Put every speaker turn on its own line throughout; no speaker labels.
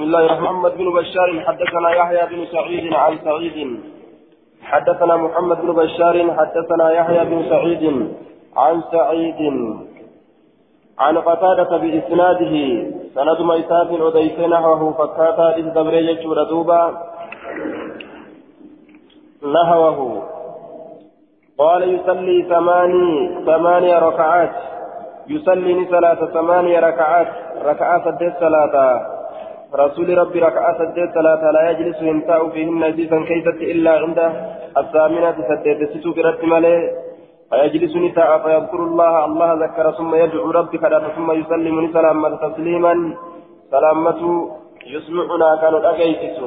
بسم الله الرحمن محمد بن بشار حدثنا يحيى بن سعيد عن سعيد. حدثنا محمد بن بشار حدثنا يحيى بن سعيد عن سعيد. عن قتادة بإسناده سند ميسات أديسين نحوه فكاتا إذ دبرية دوبا نحوه. قال يصلي ثماني ثمانية ركعات. يصلي ثلاث ثمانية ركعات. ركعات سدس ثلاثة. رسول ربي ركعات سدس ثلاثة لا يجلس ينتاء فيهن نزيفا كيست إلا عند الثامنة سدس ستو كرت مالي فيجلس نساء فيذكر الله الله ذكر ثم يدعو ربي كذا ثم يسلم سلامة تسليما. سلامة يسمعنا كانوا أجيتس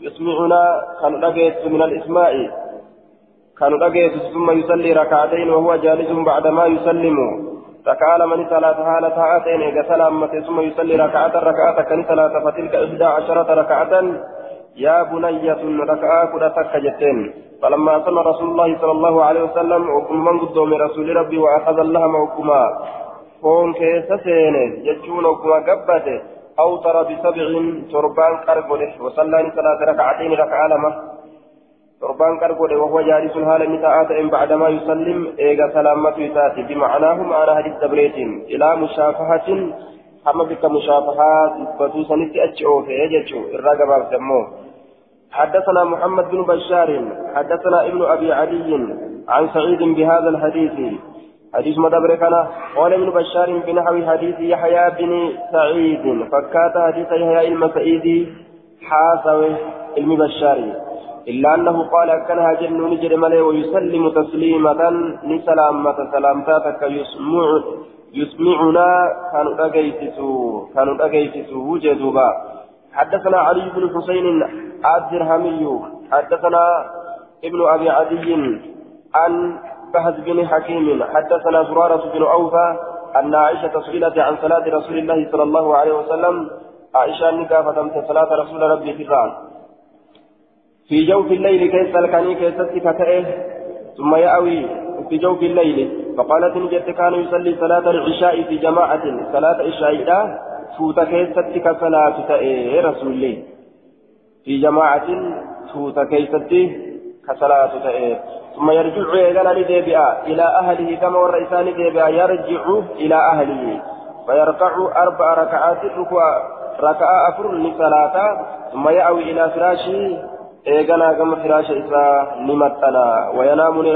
يسمعنا كانوا أجيتس من الإسماء. كانوا أجيتس ثم يصلي ركعتين وهو جالس بعدما يسلم. ركع من ثلاث حالة إذا سلامة ثم يصلي ركعة ركعة كان ثلاثة فتلك إحدى عشرة ركعة. يا بنية ركعة كذا تكجتين فلما صلى رسول الله صلى الله عليه وسلم وكل من قدوم رسول ربي وأخذ اللهم وكما فون كيس سينه يجون وكما قبته. أوتر بسبع تربان كربله وصلى ثلاث ركعتين ركعة لما. تربان كربل وهو جالس حال متاعات بعدما يسلم إيغا سلامة يساتي بمعناه معنى حديث دبريت إلى مشافهة حما بك مشافهات بتوسا نتي أتشعو في يجتشو الرقبة سموه حدثنا محمد بن بشار حدثنا ابن أبي علي عن سعيد بهذا الحديث حديث مدبر كان قال ابن بشار بنحو حديث يحيى بن سعيد فكات حديث يحيى المسعيدي حاسوي المبشاري إلا أنه قال أكنها جن نجد ملي ويسلم تسليمة لسلامة سلامتك يسمع يسمعنا كانوا أجيسسوا كانوا أجيسسوا وجدوا حدثنا علي بن حسين الدرهمي حدثنا ابن أبي عدي عن بهز بن حكيم حدثنا زرارة بن أوفى أن عائشة سئلت عن صلاة رسول الله صلى الله عليه وسلم عائشة نكافة صلاة رسول ربي في الران في جوف الليل كيس الكني كيست كتئه ثم يأوي في جوف الليل فقالت نجت كان يصلي صلاة العشاء في جماعة صلاة العشاء فوت كيست كصلاة تئه؟ رسول الله. في جماعة فوت كيست كصلاة تئه؟ ثم يرجع إلى إلى أهله كما والرئيسان ديبئة يرجع إلى أهله فيركع أربع ركعات ركعة أفر لصلاة ثم يأوي إلى فراشه eeganaa gama firaasha isaa ni maxxana. Wayanaamu ni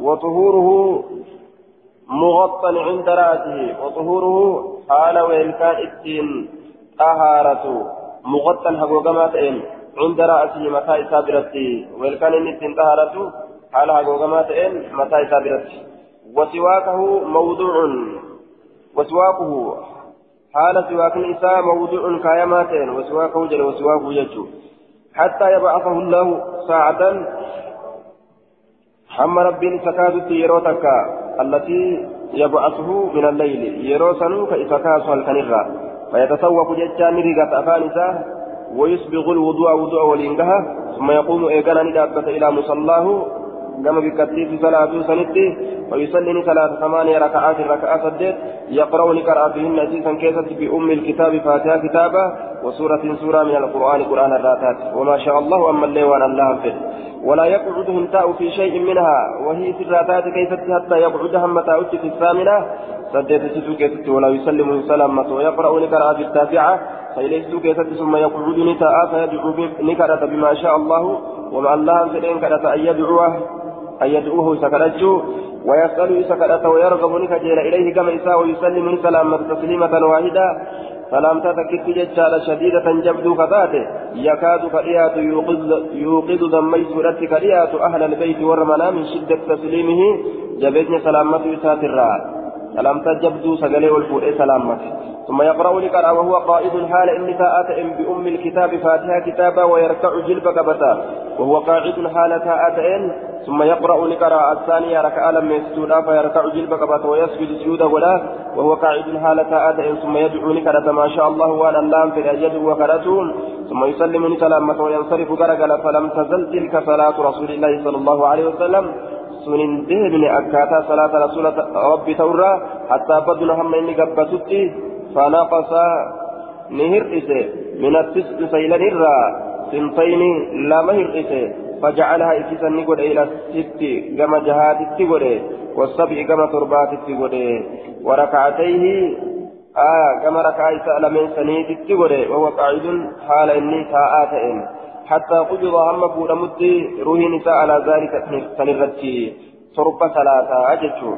وطهوره مغطى عند رأسه وطهوره حال وإلكان الدين طهارة مغطى حقوقما تئن عند رأسه متى إسابرتي وإلكان الدين طهارة حال حقوقما تئن متى إسابرتي وسواكه موضوع وسواكه حال سواك الإساء موضوع كايمات وسواك وجل وسواك يجو حتى يبعثه الله ساعة حم ربي سكادت يروتك التي يبعثه من الليل. يروسن كإسكاس الكنرة فيتسوق ججان ريقة أفانسة ويسبغ الوضوء وضوء والإنقها ثم يقوم إيقانا ندابة إلى مصلاه كما بكتيف صلاة سنتي ويصلي صلاة ثمانية ركعات ركعات سدت يقرأ لقراءة فيهن أسيسا كيست بأم الكتاب فاتحة كتابة وسورة سورة من القرآن قرآن الراتات وما شاء الله أما الليل وأن الله فيه ولا يقعد همتاء في شيء منها وهي في الراتات كيست حتى يقعد همتاء في الثامنة سدت ستو كيست ولا يسلم سلامة ويقرأ لقراءة التاسعة فإليس كيست ثم يقعد نتاء فيدعو نكرة بما شاء الله ومع الله سلين كرة أن يدعوه أن يدعوه سكرته ويسأل سكرته ويرغب نكجيل إليه كما إساء ويسلم سلامة تسليمة واحدة. سلامتا تكت ججال شديدة جبدو كذاته. يكاد كريات يوقظ يوقظ سورة كريات أهل البيت والرمنا من شدة تسليمه. جبتني سلامة يساتر سلامتا جبدو سجلي والفوء سلامة ثم يقرأ لقرأ وهو قائد حال إن تأتئم بأم الكتاب فاتحة كتابا ويركع جلب كبتا. وهو قاعد حال تأتئن ثم يقرأ لقرأ الثانية ركعة لما يسجد فيركع جلب كبتا ويسجد سجود ولا وهو قاعد حال تأتئن ثم يدعو لقرأ ما شاء الله وأن اللام في الأجد وقرأتون ثم يسلم سلامة وينصرف قرقل فلم تزل تلك صلاة رسول الله صلى الله عليه وسلم. سنين دهن أكاتا صلاة رسول ربي تورا حتى بدنا هم إني قبتت فنقص نهرئس من التسع سيلا نرى سنتين لا مهرئس فجعلها إسيسا نقول إلى الست كما جهات التقول والسبع كما تربات التقول وركعتيه آه كما ركع سألمين سنيت التقول وهو قاعد حال إني تاءاتين حتى قبض فود مدي روحي نساء على ذلك سنرتي تربة ثلاثة أجتشو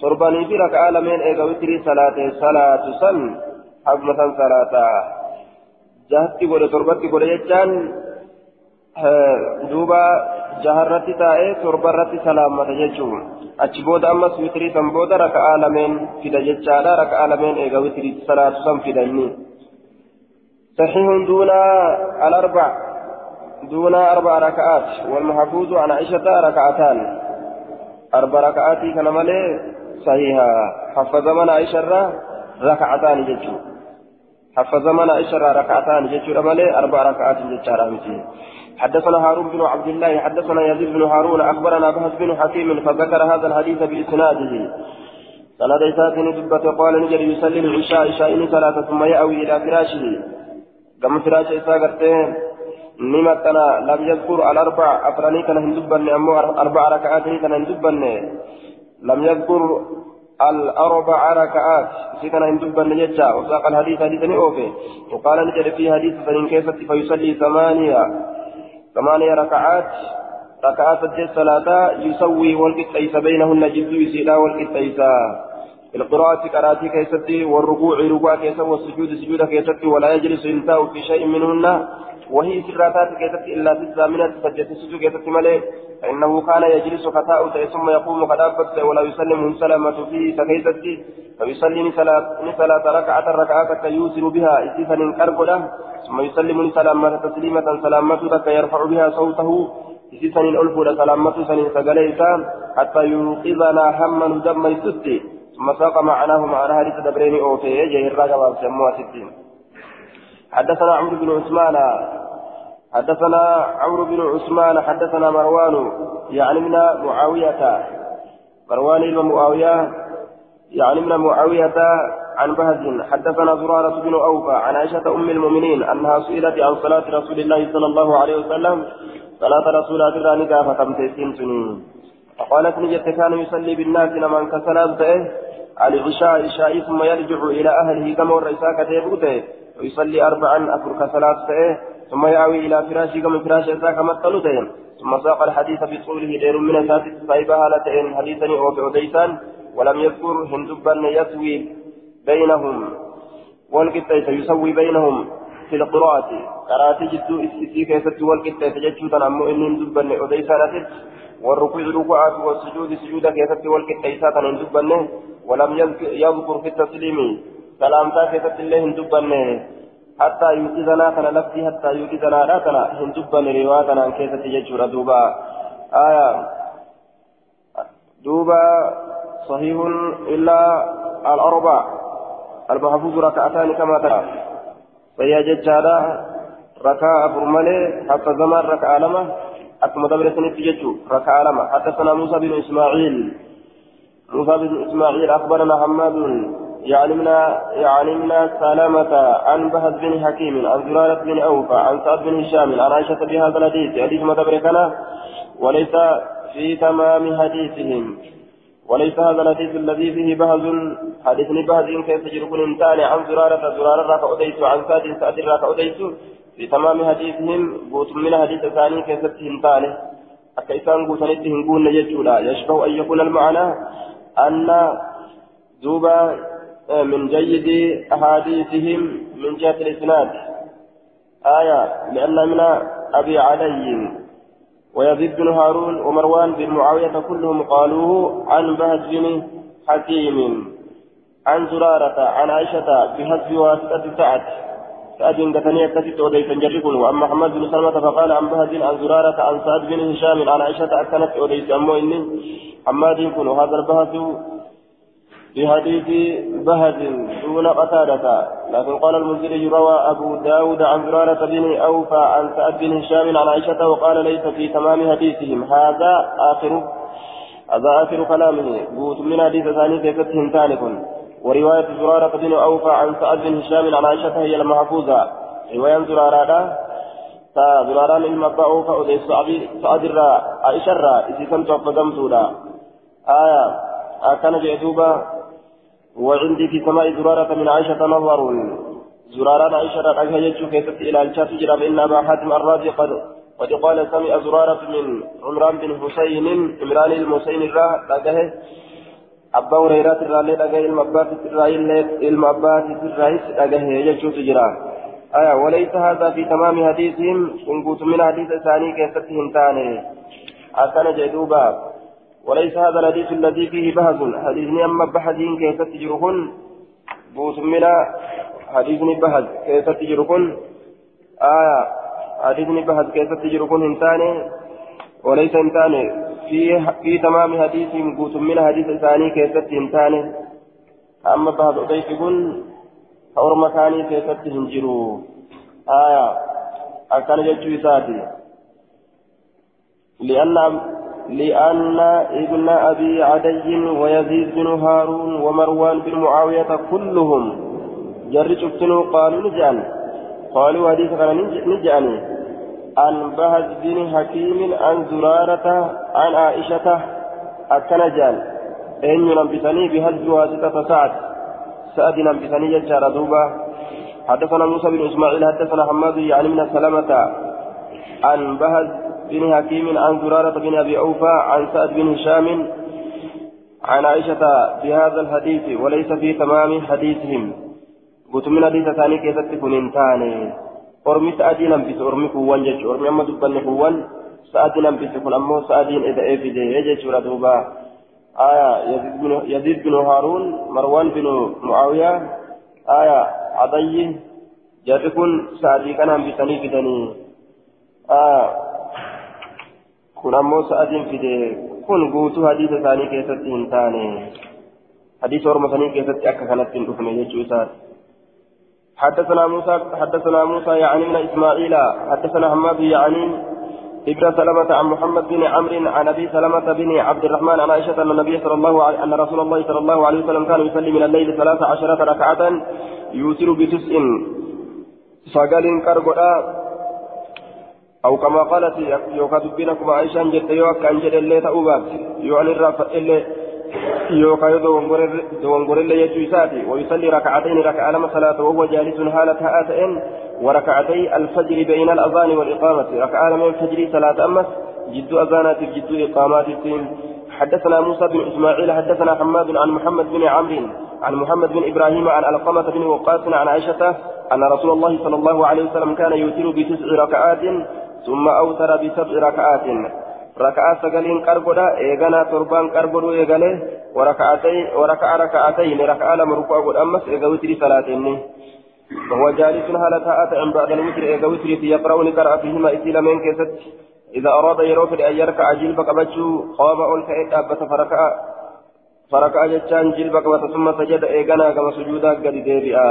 ترباني في ركعة لمن إيقا وتري صلاة صلاة سن حكمة صلاة جهتي قول تربتي قول يجان دوبا taa'ee torbarratti salaammata jechuun achi booda ammas witirii san booda raka'aa lameen fida jechaadha raka'aa lameen eega witirii salaatu san fidanni صحيح دون الأربع دون أربع ركعات والمحفوظ عن عائشة ركعتان. أربع ركعات كان مالي صحيحة حفظ من عائشة ركعتان جتشو حفظ من عائشة ركعتان جتشو مالي أربع ركعات جتشو حدثنا هارون بن عبد الله حدثنا يزيد بن هارون أخبرنا بهز بن حكيم فذكر هذا الحديث بإسناده. سند إساتني دبة قال نجري يصلي العشاء عشاء ثلاثة ثم يأوي إلى فراشه. كما فراش نمتنا لم يذكر الأربع أفراني كان هندبن أمو أربع ركعات كان هندبن لم يذكر الأربع ركعات سيدنا هندبن يجا. وساق الحديث حديث أوفي وقال نجري في حديث فإن كيست فيصلي ثمانية ثمانية ركعات. ركعات سجد صلاة يسوي والقطيس بينهن جد يسيدا والقطيس القراءة قراتي كيستي والركوع ركوع كيسا والسجود سجود كيستي ولا يجلس ينتهى في شيء منهن. وهي سراتات كيستي إلا في الزامنة سجد سجود كيستي ملئ. فإنه كان يجلس فتاة ثم يقوم قدابت ولا يسلم سلامة فيه سكيستي فيصلي صلاة ركعة ركعة يوسر بها إسيسا كربلة ثم يسلم سلامة تسليمة سلامة يرفع بها صوته. إسيسا الألف سلامة سن سقليسا حتى يوقظنا هما دم يسدي ثم معناه معنى هذه تدبرين أوفي جهر رقبا سموها ستين حدثنا عمرو بن عثمان حدثنا عمرو بن عثمان حدثنا مروان يعني من معاوية مروان بن معاوية يعني معاوية عن بهز. حدثنا زرارة بن أوفى عن عائشة أم المؤمنين أنها سئلت عن صلاة رسول الله صلى الله عليه وسلم صلاة رسول الله نكا فكم تيسين سنين. فقالت نجت كان يصلي بالناس لمن كسلات على العشاء عشاء ثم يرجع إلى أهله كما الرئيسا كتيبوته ويصلي أربعا أفرك صلاة ثم يأوي إلى فراشه كما فراش إساك مثلته ثم ساق الحديث في طوله دير من أساس صاحبها لتئن حديثا وبعديسان ولم يذكر هندبا يسوي بينهم. والقطة يسوي بينهم في القراءة. قراءة جدو إسكتي كيست والقطة تججوتا عمو إن هندبا أديسان والركوع ركوعات والسجود سجودا كيست والقطة إساتا هندبا ولم يذكر في التسليم سلامتا كيست الله هندبا حتى يوقظنا كان لفتي حتى يوقظنا لا كان هندبا رواياتنا كيف تججر دوبا. آية. دوبا صحيح إلا الأربع. المحفوظ ركعتان كما ترى. فيا ججالا ركعة فرمالي حتى زمان ركعة لما أكما دبر سنة ججو ركعة لما حدثنا موسى بن إسماعيل موسى بن إسماعيل أخبرنا حماد يعلمنا يعلمنا سلامة عن بهز بن حكيم عن زرارة بن أوفى عن سعد بن هشام عن عائشة بهذا الحديث حديث مدبركنا وليس في تمام حديثهم وليس هذا الحديث الذي فيه بهز حديث بهز كيف يجركن انتان عن زرارة زرارة راك أديت عن سعد سعد راك أديت في تمام حديثهم قوت من حديث ثاني كيف تهنتانه أكيسان قوتنتهم قول نجد يشبه أن يكون المعنى أن دوبا من جيد أحاديثهم من جهة الإسناد. آية لأن من أبي علي ويزيد بن هارون ومروان بن معاوية كلهم قالوه عن بهز بن حكيم عن زرارة عن عائشة بحسب واسطة سعد. سعد قتنية كتبت أوديت جربون وأما محمد بن سلمة فقال عن بهز عن زرارة عن سعد بن هشام عن عائشة أكنت أوديت أمو إني حماد كن وهذا البهز بحديث بهز دون قتادة. لكن قال المنذري روى أبو داود عن زرارة بن أوفى عن سعد بن هشام عن عائشة وقال ليس في تمام حديثهم. هذا آخر هذا آخر كلامه. قوت من حديث ثاني كيفتهم ثالث ورواية زرارة بن أوفى عن سعد بن هشام عن عائشة هي المحفوظة. رواية زرارة. زراران المبا أوفى أودي سعد الرا عائشة الرا. إذا كنت أفضمتولا آية. أكان جئتوبا وعندي في سماء زرارة من عائشة نظر. زراران عائشة رأيها يجو كيست إلى الشاف جرى فإن أبا حاتم الرازي قد قد قال سمع زرارة من عمران بن حسين عمران المحسين الراه لقاه أبا هريرة الرالي لقاه المبات الرائل المبات الرئيس لقاه يجو تجرى آية وليس هذا في تمام حديثهم إن قلت من حديث ثاني كيستهم ثاني أكان جدوبا وليس هذا الحديث الذي فيه بهز حديثني أما بحدين كيف تجرهن بوسمنا حديثني بهز كيف تجرهن آية حديثني بهز كيف تجرهن انتاني وليس انتاني في تمام حديثهم بوسمنا حديث ثاني كيف انتاني أما بهز أضيفكن أور مكاني كيف تهنجروا آية أكان جدوا ساتي لأن لأن ابن أبي عدي ويزيد بن هارون ومروان بن معاوية كلهم جر شفتنوا قالوا نجعل قالوا حديث كان نجعني عن بهز بن حكيم عن زرارة عن عائشة أكنجال أن ينبسني بهز واسطة سعد سعد ينبسني ججار دوبا. حدثنا موسى بن إسماعيل حدثنا حماد يعني من سلامة. عن بهز بن حكيم عن زرارة بن أبي أوفى عن سعد بن هشام عن عائشة بهذا الحديث وليس في تمام حديثهم. قلت من حديث ثاني كيف تكون انتاني أرمي سعدي نمبس أرمي كوان جج أرمي أما دبني كوان سعدي نمبس كن أمو سعدي إذا إفدي يجج ردوبا آية يزيد بن, هارون مروان بن معاوية آية عضي جركن سعدي كان kun ammoo sa'atiin fide kun guutuu hadiisa isaanii keessatti hin taane. Hadiisa orma sanii keessatti akka kanatti hin dhufne jechuu isaati حدثنا موسى حدثنا موسى يعني من إسماعيل. حدثنا حماد يعني ابن سلمة عن محمد بن عمرو عن أبي سلمة بن عبد الرحمن عن عائشة أن النبي صلى الله عليه أن رسول الله صلى الله عليه وسلم كان يصلي من الليل ثلاث عشرة ركعة يوتر بتسع. سجل كرغدا أو كما قالت يوكا دبينكم عائشة جت يوكا أنجل اللي تأوبات. يعني الرافع اللي يوكا يدوانغور اللي يجوساتي ويصلي ركعتين ركعة لما صلاة وهو جالس حالة هاتين وركعتي الفجر بين الأذان والإقامة. ركعة لما الفجر صلاة أمس جد أذانات جد إقامات. حدثنا موسى بن إسماعيل حدثنا حماد عن محمد بن عمرو عن محمد بن إبراهيم عن ألقمة بن وقاص عن عائشة أن رسول الله صلى الله عليه وسلم كان يوتر بتسع ركعات ثم أوتر بسبع ركعات. ركعة سجلين كربودا إيغانا تربان كربودو إيغالي وركعتين وركع ركعتين ركعة لما ركوع قد أمس إيغا وتري صلاتين وهو جالس هالة أتى بعد الوتر إيغا وتري يقرأ لقرأ فيهما إسيلا من كيست إذا أراد يروف أن يركع جلب قبتشو قام أولك إتابة فركع فركع جتان جلب قبت ثم سجد إيغانا كما سجودا قد ديبئا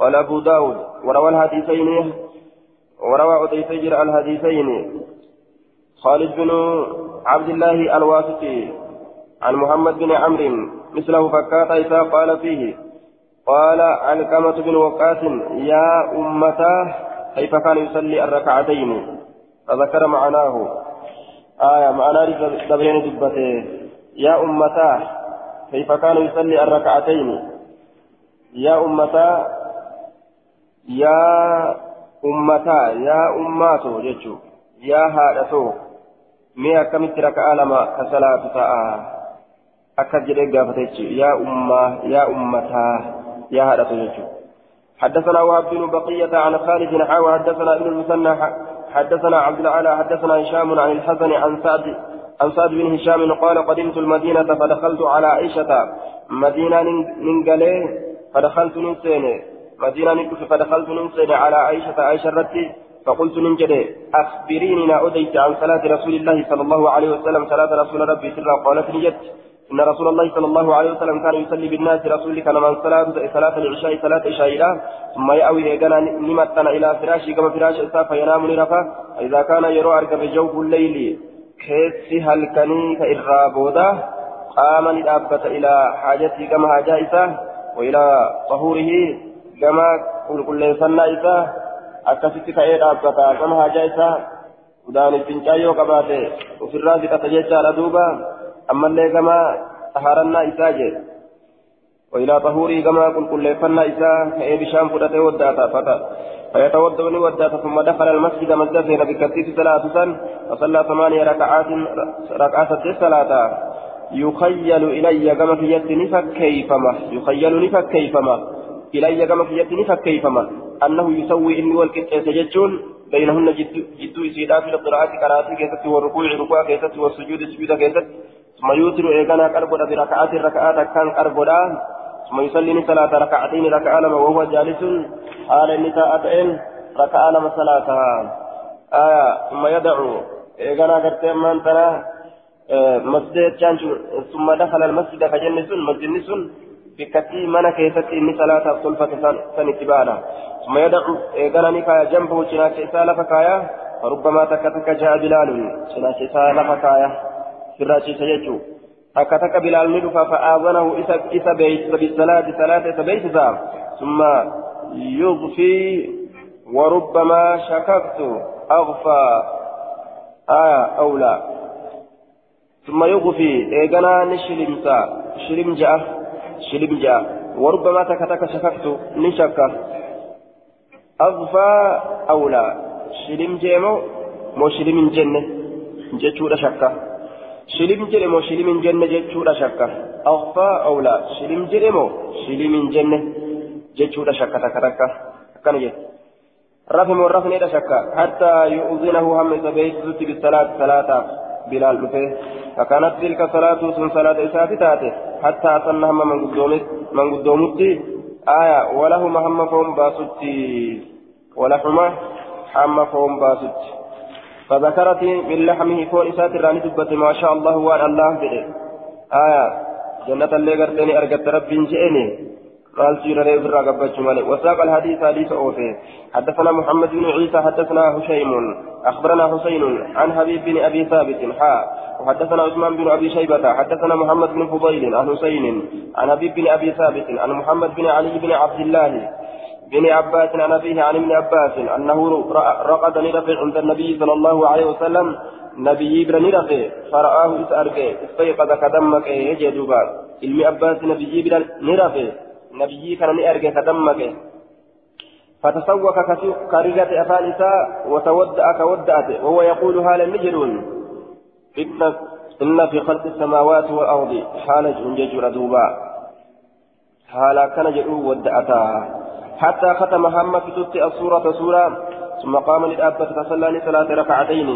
قال أبو داود وروى الحديثين وروى جرى الحديثين خالد بن عبد الله الواسطي عن محمد بن عمرو مثله فكات إذا قال فيه قال علقمة بن وقاس يا أمتاه كيف كان يصلي الركعتين؟ فذكر معناه. آية معناه دبين دبته يا أمتاه كيف كان يصلي الركعتين؟ يا أمتاه يا ummataa yaa ummaatoo jechuun yaa haadhatoo lama ka salaatu ta'a? Akkas jedhee gaafate jechuun yaa ummaa yaa ummataa yaa haadhatoo jechuun. حدثنا وهب بن بقية عن خالد حاوى حدثنا ابن المثنى حدثنا عبد الأعلى حدثنا هشام عن الحسن عن سعد عن سعد بن هشام قال قدمت المدينة فدخلت على عائشة مدينة ننقلي فدخلت ننسيني مدينة فدخلت ننسل على عائشة عائشة رتي فقلت ننجد أخبريني نا أديت عن صلاة رسول الله صلى الله عليه وسلم صلاة رسول ربي سرا. قالت نجد إن رسول الله صلى الله عليه وسلم كان يصلي بالناس رسولك كان من صلاة صلاة العشاء صلاة العشاء ثم يأوي إيقنا نمتنا إلى فراشي كما فراش إسا فينام لرفا. إذا كان يرى أركب جوف الليل كيسي هلكني كإرابودا قام لأبت إلى حاجتي كما حاجة وإلى طهوره كما قل كل فنا إسا أكست كأيد أبتا كما هاجا إسا ودان الفنجايو قباته وفي الرازقة تجيشا لدوبا أما اللي كما طهارنا إسا جي وإلى طهوره كما قل كل فنا إسا كأي بشام فدته وداتا فتا فيتوضأ وداتا ثم دخل المسجد مسجد بكثير ثلاث سن فصلى ثمانية ركعات ركعات الصلاة يخيل إلي كما في يد نفك يخيل نفك كيفما إلي كما في يد نفك كيفما أنه يسوي إني والكتاب جتون بينهن جد جد إسيدا في القراءة قراءة كيست والركوع ركوع كيست والسجود سجود كيست. ثم يوتر إيقانا كربودا بركعات الركعات كان كربودا. ثم يصلي صلاة ركعتين ركعة لما وهو جالس. حال النساء أتئن ركعة لما صلاة. آية ثم يدعو. إيقانا كرتين من ترى مسجد جانجو ثم دخل المسجد فجن سن مسجد سن بكتي من كيست إني صلاة الصلفة سنتبانا. ثم يدعو إيقانا نكايا جنبه شناك إسالة فكايا فربما تكتك جاء بلال. شناك إسالة فكايا سراشي سيجو. أكتك بلال ندفع فآذنه إسا إسا بيت بالصلاة صلاة إسا ثم يضفي وربما شككت. أغفى. آية أولى. ثم يغفي. إيقنا نشلمسا شلم شلم جاء وربما تكتك شككت نشكك أغفى أولى شلم جيمو مو شلم جنة جتشو شكا شلم جرمو شلم جنة جتشو شكا أغفى أولى شلم جرمو شلم جنة جتشو شكا تكتك كان جت رفم الرفن شكا حتى يؤذنه هم بيت بالصلاة صلاة بلال بفه فكانت تلك صلاة سن صلاة إساءة تاتي حتى أصلنا هم من قدومت من قدومت آية ولهما هم فهم باستي ولهما هم فهم باست فذكرت من لحمه فون إساءة الراني دبت ما شاء الله وأن الله بده. آية جنة اللي قرتني أرقت ربي جئني. قال سير لي مالي وساق الحديث حديث أوفي. حدثنا محمد بن عيسى حدثنا هشيم. أخبرنا حسين عن حبيب بن أبي ثابت حاء وحدثنا عثمان بن أبي شيبة حدثنا محمد بن فضيل عن حسين عن حبيب بن أبي ثابت عن محمد بن علي بن عبد الله بن عباس عن أبيه عن ابن عباس أنه رقد نرفع عند النبي صلى الله عليه وسلم نبي بن نرفع فرآه إسأرقه استيقظ كدمك يجدوبا علم عباس نبي بن نرفع نبي كان نرجع كدمك. فتسوك كرجة أفان إساء وتودأ كودأت وهو يقول هالا نجرون إن في خلق السماوات والأرض حال جنجر دوبا حالا كان جرو ودأتا. حتى ختم هم في تت السورة سورة ثم قام للأبة تصلى صلاة ركعتين.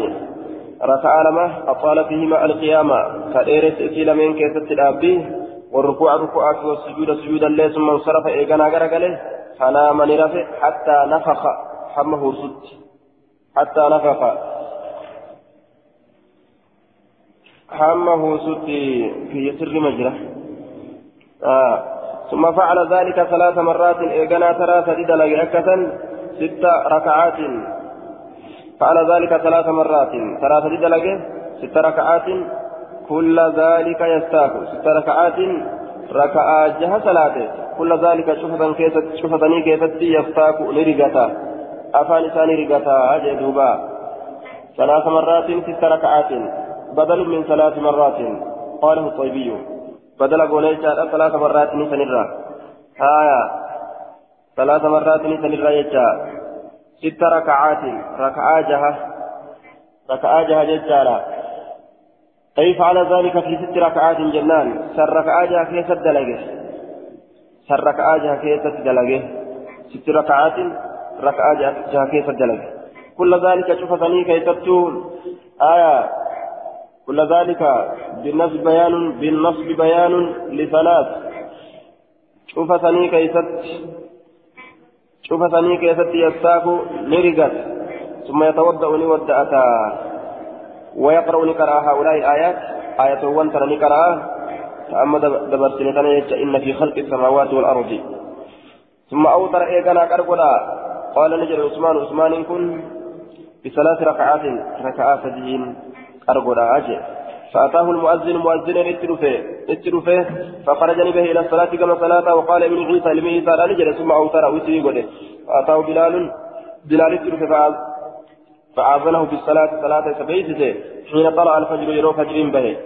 ركع لما أطال فيهما القيامة. كأيرس إسيل من كيسة الأبي والركوع ركوعات والسجود سجودا لي ثم انصرف إيقنا غرقله. فنام نرفع حتى نفخ حمه سد حتى نفخ حمه سد في سر مجرى. آه. ثم فعل ذلك ثلاث مرات. إيقنا ترى سدد لقعكة ست ركعات. فعل ذلك ثلاث مرات. ترى لقع ست ركعات. كل ذلك يستاك ست ركعات ركعة جهة صلاة كل ذلك شفتا كيست شفتني كيست يستاك لرقتا. أفان ثاني رقتا أجدوبا ثلاث مرات ست ركعات بدل من ثلاث مرات. قاله الطيبي. بدل قوليشا ثلاث مرات نسنرا آية. ثلاث مرات نسنرا يجا. ست ركعات. ركعة جهة. ركعة جهة ججارا أي فعل ذلك في ست ركعات جنان؟ سر ركعة جهة كيف دلقه سر ركعة جهة كيف دلقه ست ركعات جهة كيف دلقه كل ذلك شوف ثني كيف آية. كل ذلك بالنصب بيان بالنصب بيان لثلاث. شوف ثني كيف شوف ثني كيف يستاك لرقت ثم يتوضأ لودأتا ويقرأ نقرأ هؤلاء الآيات آية وان ترى نقرأ أما دبرتني إن في خلق السماوات والأرض. ثم أوتر إيقنا كربلا قال نجر عثمان عثمان كن بثلاث ركعات ركعات دين كربلا أجل فأتاه المؤذن مؤذن اتلفه اتلفه فخرج به إلى الصلاة كما صلاة وقال ابن عيسى لمن عيسى لا ثم أوتر وسي قده. فأتاه بلال بلال اتلفه فأذنه بالصلاة صلاة سبعيته حين طلع الفجر يرو فجر به.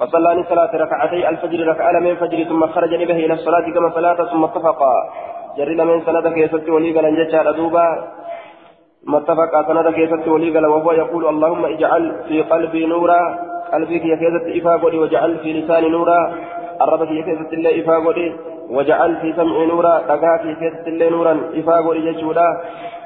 فصلى صلاة ركعتي الفجر ركعة من فجر ثم خرج به إلى الصلاة كما صلاة ثم اتفقا جري من سنة كيست ولي قال أن دوبا اتفق سنة كيست ولي قال وهو يقول اللهم اجعل في قلبي نورا. قلبي كي كيست إفاقودي وجعل في لساني نورا. الرب كي كيست الله إفاقودي وجعل في سمعي نورا دقا كي كيست الله نورا إفاقودي جيشودا.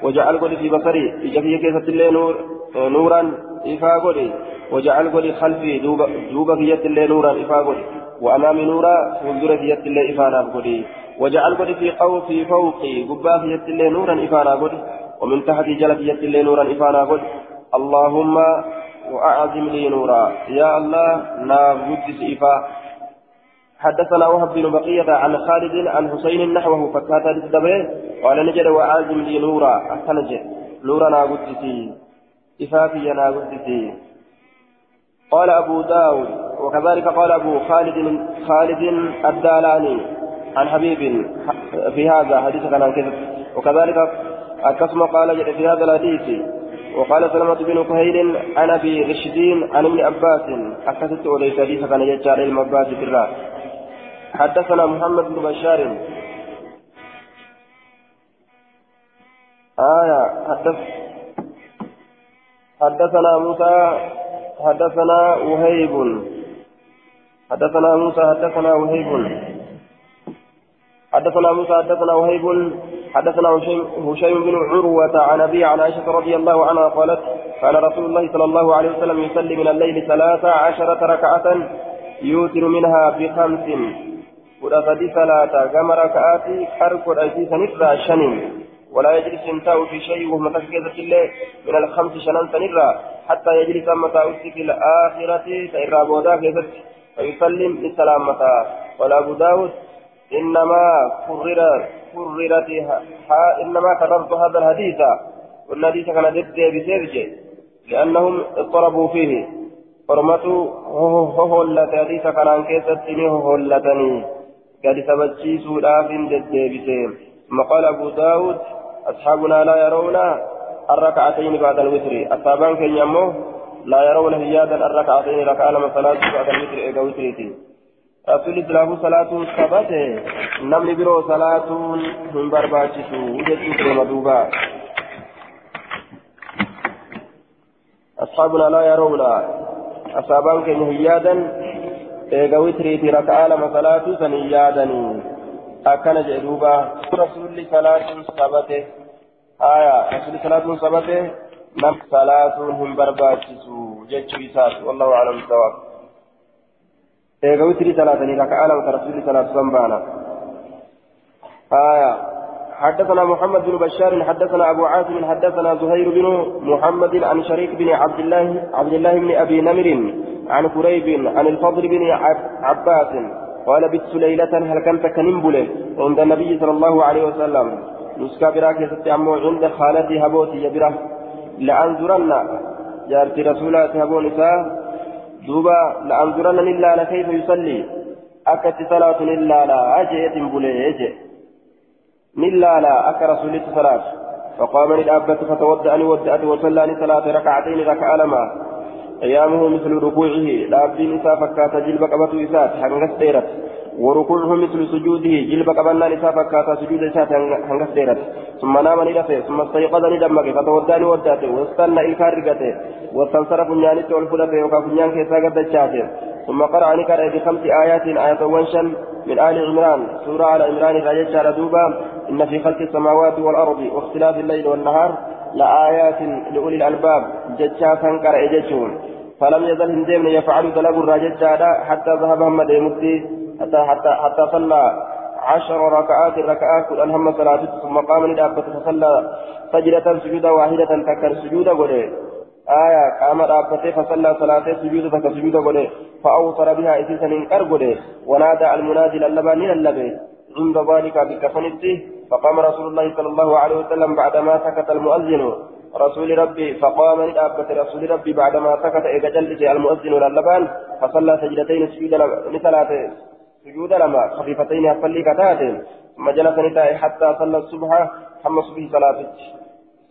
وجعل قولي في بصري إجا كي كيست الله نور نورا إفاقودي وجعل قولي خلفي دوبا دوبا كيست الله نورا إفاقودي وأمامي نورا فنزور كيست الله إفانا قولي. وجعل قولي في قو في فوقي قبا كيست الله نورا إفانا قولي. ومن تحت جلت كيست الله نورا إفانا قولي. اللهم وأعظم لي نورا. يا الله قدس إفا. حدثنا وهب بن بقية عن خالد عن حسين نحوه فكاتا للدبي قال نجد وأعظم لي نورا أحسنج نورا نا قدسي إفافي نا قدسي قال أبو داود وكذلك قال أبو خالد خالد الدالاني عن حبيب في هذا حديث كان كذب. وكذلك القسم قال في هذا الحديث. وقال سلمة بن كهيل أبي رشدين عن ابن عباس. اكدت وليس حديث كان يجعل علم عباس في الرأس. حدثنا محمد بن بشار. آية حدث حدثنا موسى حدثنا وهيب. حدثنا موسى حدثنا وهيب. حدثنا موسى حدثنا وهيب. حدثنا هشيم بن عروة عن أبي عن عائشة رضي الله عنها قالت كان رسول الله صلى الله عليه وسلم يصلي من الليل ثلاث عشرة ركعة يوتر منها بخمس. ورفدي ثلاثة كما ركعات حرف الأجيس نفرا شنين. ولا يجلس ينتهي في شيء وهو متكيزة الله من الخمس شنان سنرا حتى يجلس متى في الآخرة سيرا بودا فيسلم السلامة ولا أبو إنما كرر كررت إنما كررت هذا الحديث. والحديث كان ضد بسيرج لأنهم اضطربوا فيه. حرمته هو التي حديث كان كيستني هو التي قد سبتشي سوداف ضد بسير ثم قال أبو داود أصحابنا لا يرون الركعتين بعد الوتر أصحابان كن يمو لا يرون هيادا الركعتين ركعة لما صلاة بعد الوتر إيقا وتريتي rasuulli silaafu salaatuun qabate namni biroo salaatuun hin barbaachisu jechuu deema duuba. أصحابنا لا يرون أصحابان كن هيادا إيغا وتريتي ركعة لما صلاة سنيادا أكن جدوبا رسول صلاة ثبته آية رسول صلاة ثبته نم صلاة هم برباتشسو جتشو والله أعلم الصواب eega witrii salaatanii raka'aa lama rasuulli salaatu san baana. آية حدثنا محمد بن بشار حدثنا أبو عاصم حدثنا زهير بن محمد عن شريك بن عبد الله عبد الله بن أبي نمر عن كريب عن الفضل بن عباس قال بت ليلة هل كنت كنمبل عند النبي صلى الله عليه وسلم؟ نسكا براك يستعمو عند خالتي هبوتي يبره لأنظرن جارتي رسولات هبو نساء. دوبا لأنظرن إلا كيف يصلي؟ أكت صلاة إلا لا أجيت بليج إلا لا أك رسول صلاة فقام للأبة فتودأني ودأت وصلاني صلاة ركعتين ركع لما أيامه مثل ركوعه لأبدي نساء فكات جلب قبة إسات حنغس ديرت. وركوعه مثل سجوده جلب قبلنا نساء فكات سجود إسات حنغس ديرت. ثم نام ندفه ثم استيقظ ندمك فتوداني وداته واستنى إلكار رقته. واستنصرف نيانته والفلته وكاف نيان كيسا قد ثم قرأ نكر بخمس آيات آية وانشا من آل عمران. سورة على عمران فجد دوبا. إن في خلق السماوات والأرض واختلاف الليل والنهار لآيات لأولي الألباب جتشا كان جتشون فلم يزل هندمن يفعل دلب الراجل حتى ذهب هم مكتي حتى حتى حتى صلى. عشر ركعات ركعات كل هم صلاة ثم قام لدابة فصلى. سجدة سجودة واحدة تكر سجودة قولي. آية قام دابة فصلى صلاة سجودة تكر سجودة قولي. فأوصر بها إسيسا إنكر قولي. ونادى المنادي للبانين اللبي عند ذلك بكفنته فقام رسول الله صلى الله عليه وسلم بعدما سكت المؤذن رسول ربي فقام لأبت رسول ربي بعدما سكت إذا جلس المؤذن واللبان فصلى سجدتين سجود سجود لما خفيفتين أفلي كتات ثم جلس نتائي حتى صلى الصبح حمى صبح صلاة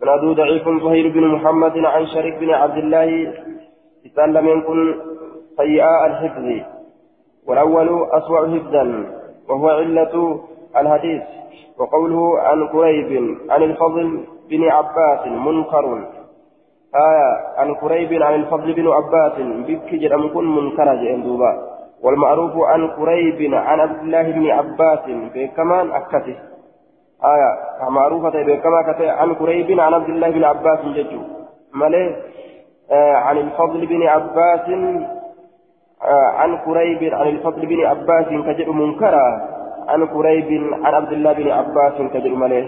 سنادو ضعيف زهير بن محمد عن شريك بن عبد الله لم يكن سيئاء الحفظ. والأول أسوأ حفظا وهو علة الحديث. وقوله عن قريب عن الفضل بن عباس منكر. آية عن قريب عن الفضل بن عباس. بك جرم كن منكر جندوبا والمعروف عن قريب عن عبد الله بن عباس. بكمان أكته. آية معروفة بكما كته عن قريب عن عبد الله بن عباس ججو. ملي آه عن الفضل بن عباس. آه عن قريب عن الفضل بن عباس. كجر منكرا عن قريب عن عبد الله بن عباس كجر مليه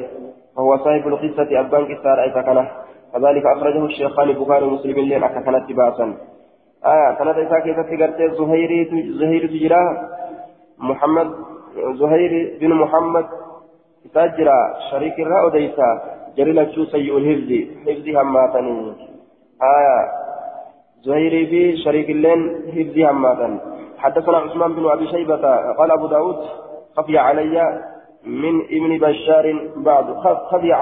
وهو صاحب القصة أبان كسار أي سكنه. كذلك أخرجه الشيخان البخاري ومسلم لين أكثنت باسا آه كانت إذا كيف تقرت زهير زهير تجرى محمد زهير بن محمد تجرى شريك الرأو ديسا جري شو سيء الحفظ حفظ هماتني. آية زهير في شريك اللين حفظ هماتني حدثنا عثمان بن أبي شيبة قال أبو داود خفي علي من ابن بشار بعد. خفي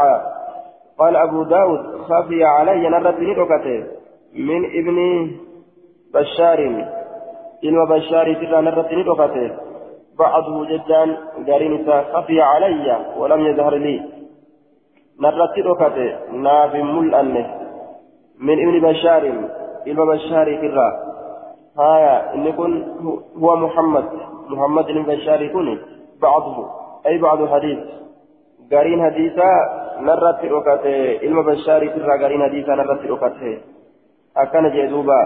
قال أبو داود خفي علي نرد نركته من ابن بشار. إن بشار ترى نرد نركته بعضه جدا قارين خفي علي ولم يظهر لي. نرد نركته ناف ملأنه من ابن بشار. إن بشار ترى. هايا إن يكون هو محمد. محمد بن بشار يكون بعضه. أي بعض حديث قارين حديثا نرت ركعته. علم بشاري ترى قارين حديثا نرت ركعته. أكن جدوبا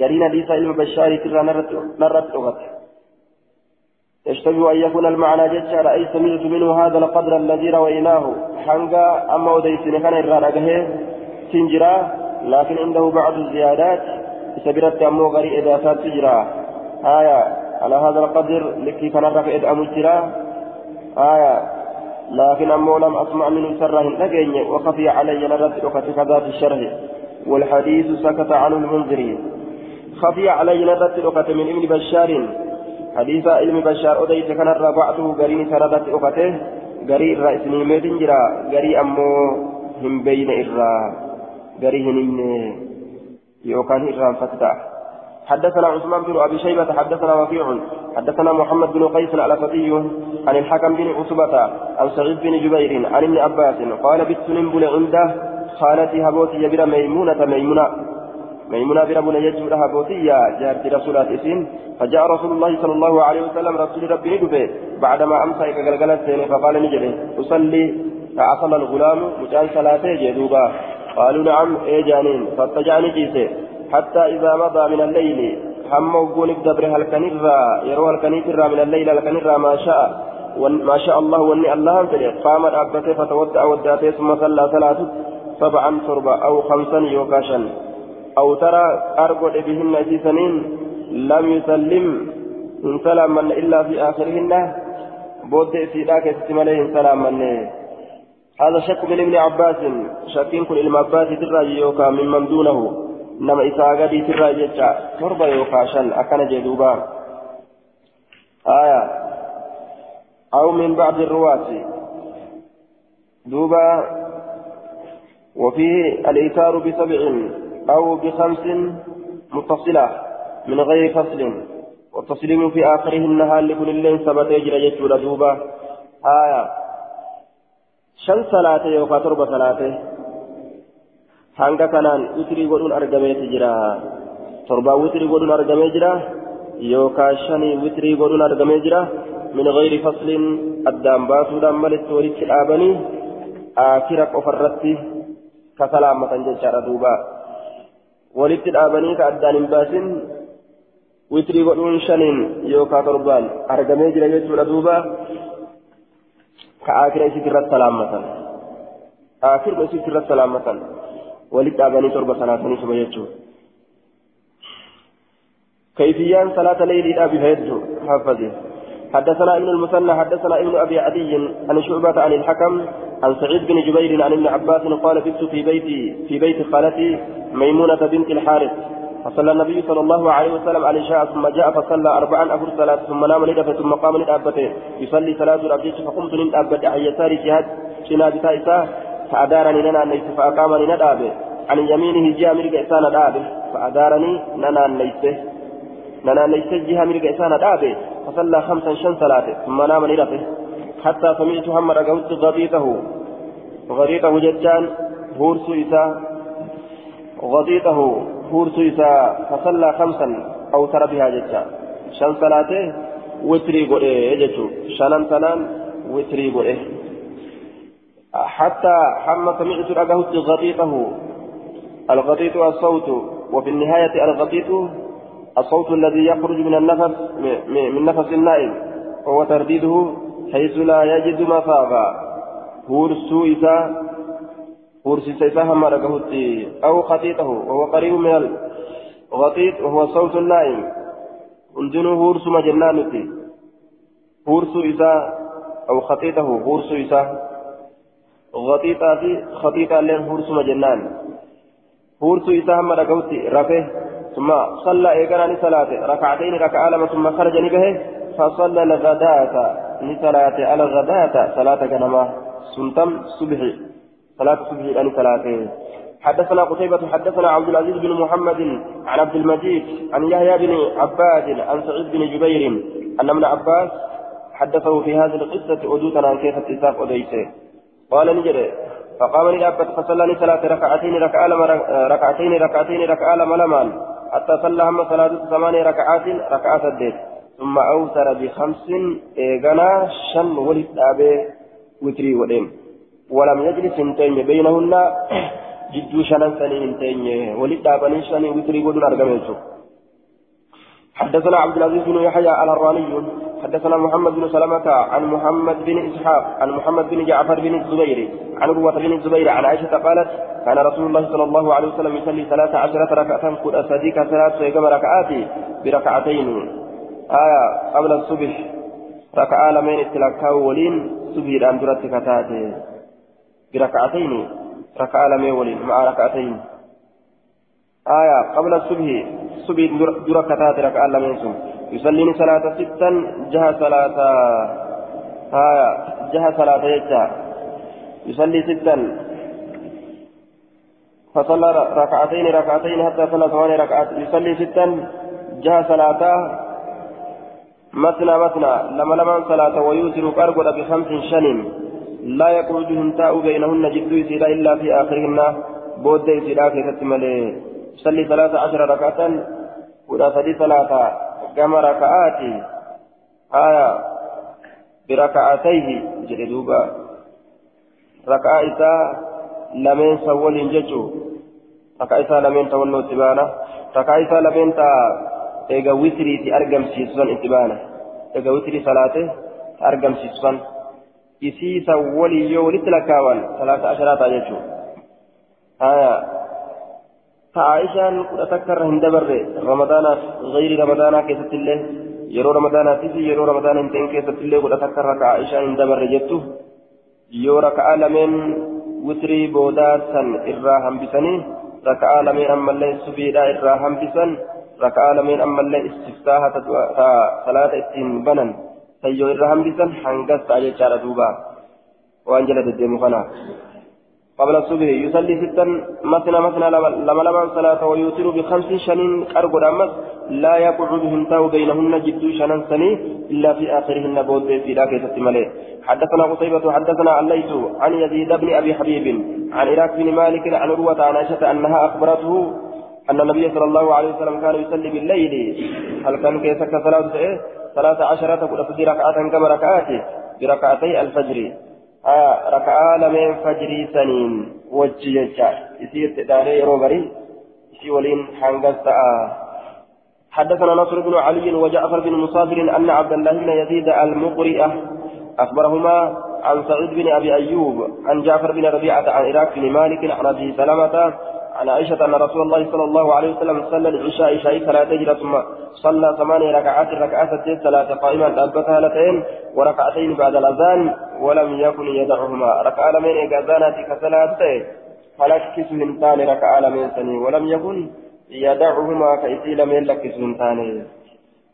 قارين حديثا علم بشاري ترى نرت نرت ركعته. يشتبه أن يكون المعنى جدّا. أي سمعت منه هذا القدر الذي رويناه. حنقا. أما وديسن كان إرادة تنجرا لكن عنده بعض الزيادات. سبرت أمو غري إضافات تجرا آية. على هذا القدر لكي كان رفع إدأم الجرا آية. لكن أمو لم أسمع منه سره نجيني وخفي علي نرد كذا في الشرح والحديث سكت عنه المنذرين. خفي علي نرد من ابن بشار. حديث ابن بشار أديت كان ربعته قرين سردت أخته. قري الرئيس نيمين جرا. قري أمو هم بين إرى. قري يوكان إرى فتح حدثنا عثمان بن أبي شيبة حدثنا وكيع حدثنا محمد بن قيس العلفتي عن الحكم بن عصبة عن سعيد بن جبير عن ابن عباس قال بت ننبل عنده خالتي هبوتي يبر ميمونة ميمونة ميمونة بربنا يجب هبوتي جارت رسولات اسين فجاء رسول الله صلى الله عليه وسلم رسول ربي ندفه بعدما أمسى كغلغلت فقال نجري أصلي. فأصل الغلام مجال صلاته جدوبا قالوا نعم إيه جانين. فاتجعني جيسه حتى إذا مضى من الليل هم وقون الدبر هل يروى الكنيترى من الليل الكنرى ما شاء ما شاء الله واني الله امتلئ قام أبته فتودع وداته ثم صلى ثلاثة سبعا صربا أو خمسا يوكاشا. أو ترى أرقد بهن في سنين لم يسلم إن سلاما إلا في آخرهن بود سيداك استماليه سلاما هذا شك من ابن عباس شك كل المعباس ترى يوكا ممن دونه. Nama isaa gadiitirraa jecha torba yookaan shan akkana jee duuba. Aya. أو من بعض الرواة دوبا وفيه الإيثار بسبع أو بخمس متصلة من غير فصل والتسليم في آخرهن هال لكل الليل ثبت يجري يجري دوبا آية شن صلاة يوكا تربة صلاة hanga kanaan witrii godhuun argameeti jira torbaa witrii godhuun argamee jira yookaan shanii witrii godhuun argamee jira min gayri fasliin addaan baasuudhaan malitti walitti dhaabanii aakira qofarratti ka salaammatan jechaadha duuba walitti dhaabanii ka addaan hin baasin witrii godhuun shaniin yookaan torbaan argamee jira jechuudha duuba ka aakira isitti irratti salaammatan aakirma isitti irratti salaammatan. ولد أباني تربة صلاة نسبة يجو. كيفيان صلاة ليل أبي هيدو حفظه حدثنا ابن المثنى حدثنا ابن أبي عدي عن شعبة عن الحكم عن سعيد بن جبير عن ابن عباس قال بت في بيتي في بيت خالتي ميمونة بنت الحارث. فصلى النبي صلى الله عليه وسلم على العشاء ثم جاء فصلى أربعا أفر صلاة ثم نام ندفة ثم قام ندابته يصلي صلاة الأبجيش فقمت ندابة عن يسار جهاد شنا بتائسة فأدارني لنا نيس فأقامني ندابه. عن يمينه جاء مرق إسان دابه. فأدارني لنا نيس لنا نيس جهة مرق إسان دابه. فصلى خمسا شن صلاة ثم نام ندفه حتى سمعت هم رقوت غطيته غطيته ججان هورس إسا. غطيته هورس إسا. فصلى خمسا أو ترى بها ججان شن صلاته؟ وتري قرئ ججو شنن سنان وتري قرئ حتى حم سمعت رقوت غطيته. الغطيط الصوت وفي النهاية الغطيط الصوت الذي يخرج من النفس من نفس النائم وهو ترديده حيث لا يجد مفاغا هورسو إسا هورسي سيسا هم أو خطيطه وهو قريب من الغطيط وهو صوت النائم هندنو هورسو مجنانتي هورسو إسا أو خطيطه هورسو إسا غطيطة في خطيطة لين هورسو مجنان هورسو إسا هم رقهتي رفه ثم صلى إيقراني صلاة ركعتين ركعة لما ثم خرج نبه فصلى ni salaate. Ala ghadaata salaata ganama سلطان صبحي صلاة صبحي أن ثلاثة حدثنا قتيبة حدثنا عبد العزيز بن محمد عن عبد المجيد عن يحيى بن عباد عن سعيد بن جبير أن ابن عباس حدثه في هذه القصة أدوتنا عن كيف اتساق أديسه قال نجري. فقام لأبت فصلى ثلاث ركعتين ركعة ركعتين ركعتين ركعة لملمان حتى صلى هم صلاة ثمان ركعات ركعة الدين ثم أوتر بخمس إيغانا شن ولد أبي وتري ودين ولم يجلس انتين بينهن جدو شنن سنين انتين ولد أبني شن وتري ودن أرقميتو حدثنا عبد العزيز بن يحيى الهراني حدثنا محمد بن سلمة عن محمد بن إسحاق عن محمد بن جعفر بن الزبير عن عروة بن الزبير عن عائشة قالت كان رسول الله صلى الله عليه وسلم يصلي ثلاث عشرة ركعة كل أصديك ثلاث ركعات بركعتين. آية قبل الصبح ركعة لمن اتلقاه ولين صبح الآن درت كتاته بركعتين ركعة لمن ولين مع ركعتين. آية قبل الصبح صبح در كتاته ركعة لمن سم يصلي صلاة ستا جهة صلاة آية جهة صلاة يجا يصلي ستا. فصلى ركعتين ركعتين حتى صلى ثمان ركعات. يصلي ستا جهة صلاة. مثنى مثنى لما لما صلاة ويوتر كارغودا بخمس شن لا يخرج هنتاء بينهن جد يسير إلا في آخرهن. بود يسير كيست ملي صلي ثلاثة عشر ركعة ولا صلي ثلاثة كما ركعات آية بركعتيه جلدوبا ركعة إساء لمن سول ججو ركعة إساء لمن تولوا تبانا ركعة إساء لمن تا eega witiriiti argamsiisusan itti baana eega witirii salaate argamsiisusan isiisa walii yoo walitti lakkaawan salaata asharaa ta'a jechuudha haya irra hin dabarre ramadaanaaf gayri ramadaanaa keessatti illee yeroo ramadaanaattis yeroo ramadaana hin ta'in keessatti illee kudha takka irra ta'aishaan hin dabarre jettu yoo raka'aa lameen witirii boodaa san irraa hambisanii raka'aa lameen ammallee subiidhaa irraa hambisan ركعة لمن أما اللي استفتاها صلاة استين بنن سيو إرهام بسن حنقس على جارة دوبا وأنجلت الدين خنا قبل الصبح يصلي ستا مثنى مثنى لما لما صلاة ويوتر بخمس شنين أرقد أمس لا يقعد هنتاو بينهن جد شنن سني إلا في آخرهن بود في ذاك ملئ حدثنا قتيبة حدثنا الليث عن يزيد بن أبي حبيب عن إراك بن مالك عن عروة عن عائشة أنها أخبرته أن النبي صلى الله عليه وسلم كان يصلي بالليل. هل كان كيسك صلاة؟ ثلاث عشرة في ركعة كما ركعات بركعتي الفجر. آه ركعة لمن فجر سنين وجه يجا يصير داري روبري يصير ولين حنقص حدثنا نصر بن علي وجعفر بن مصابر أن عبد الله بن يزيد المقرئة أخبرهما عن سعيد بن أبي أيوب عن جعفر بن ربيعة عن إراك بن مالك عن أبي سلمة عن عائشة أن رسول الله صلى الله عليه وسلم صلى العشاء عشاء ثلاث هجرة ثم صلى ثمانية ركعات ركعات ثلاثة قائما ألبتها هالتين وركعتين بعد الأذان ولم يكن يدعهما. ركع لمن إجازانات كثلاثة فلكس هنتان ركع لمن سني ولم يكن يدعهما كإسي لمن لكس هنتان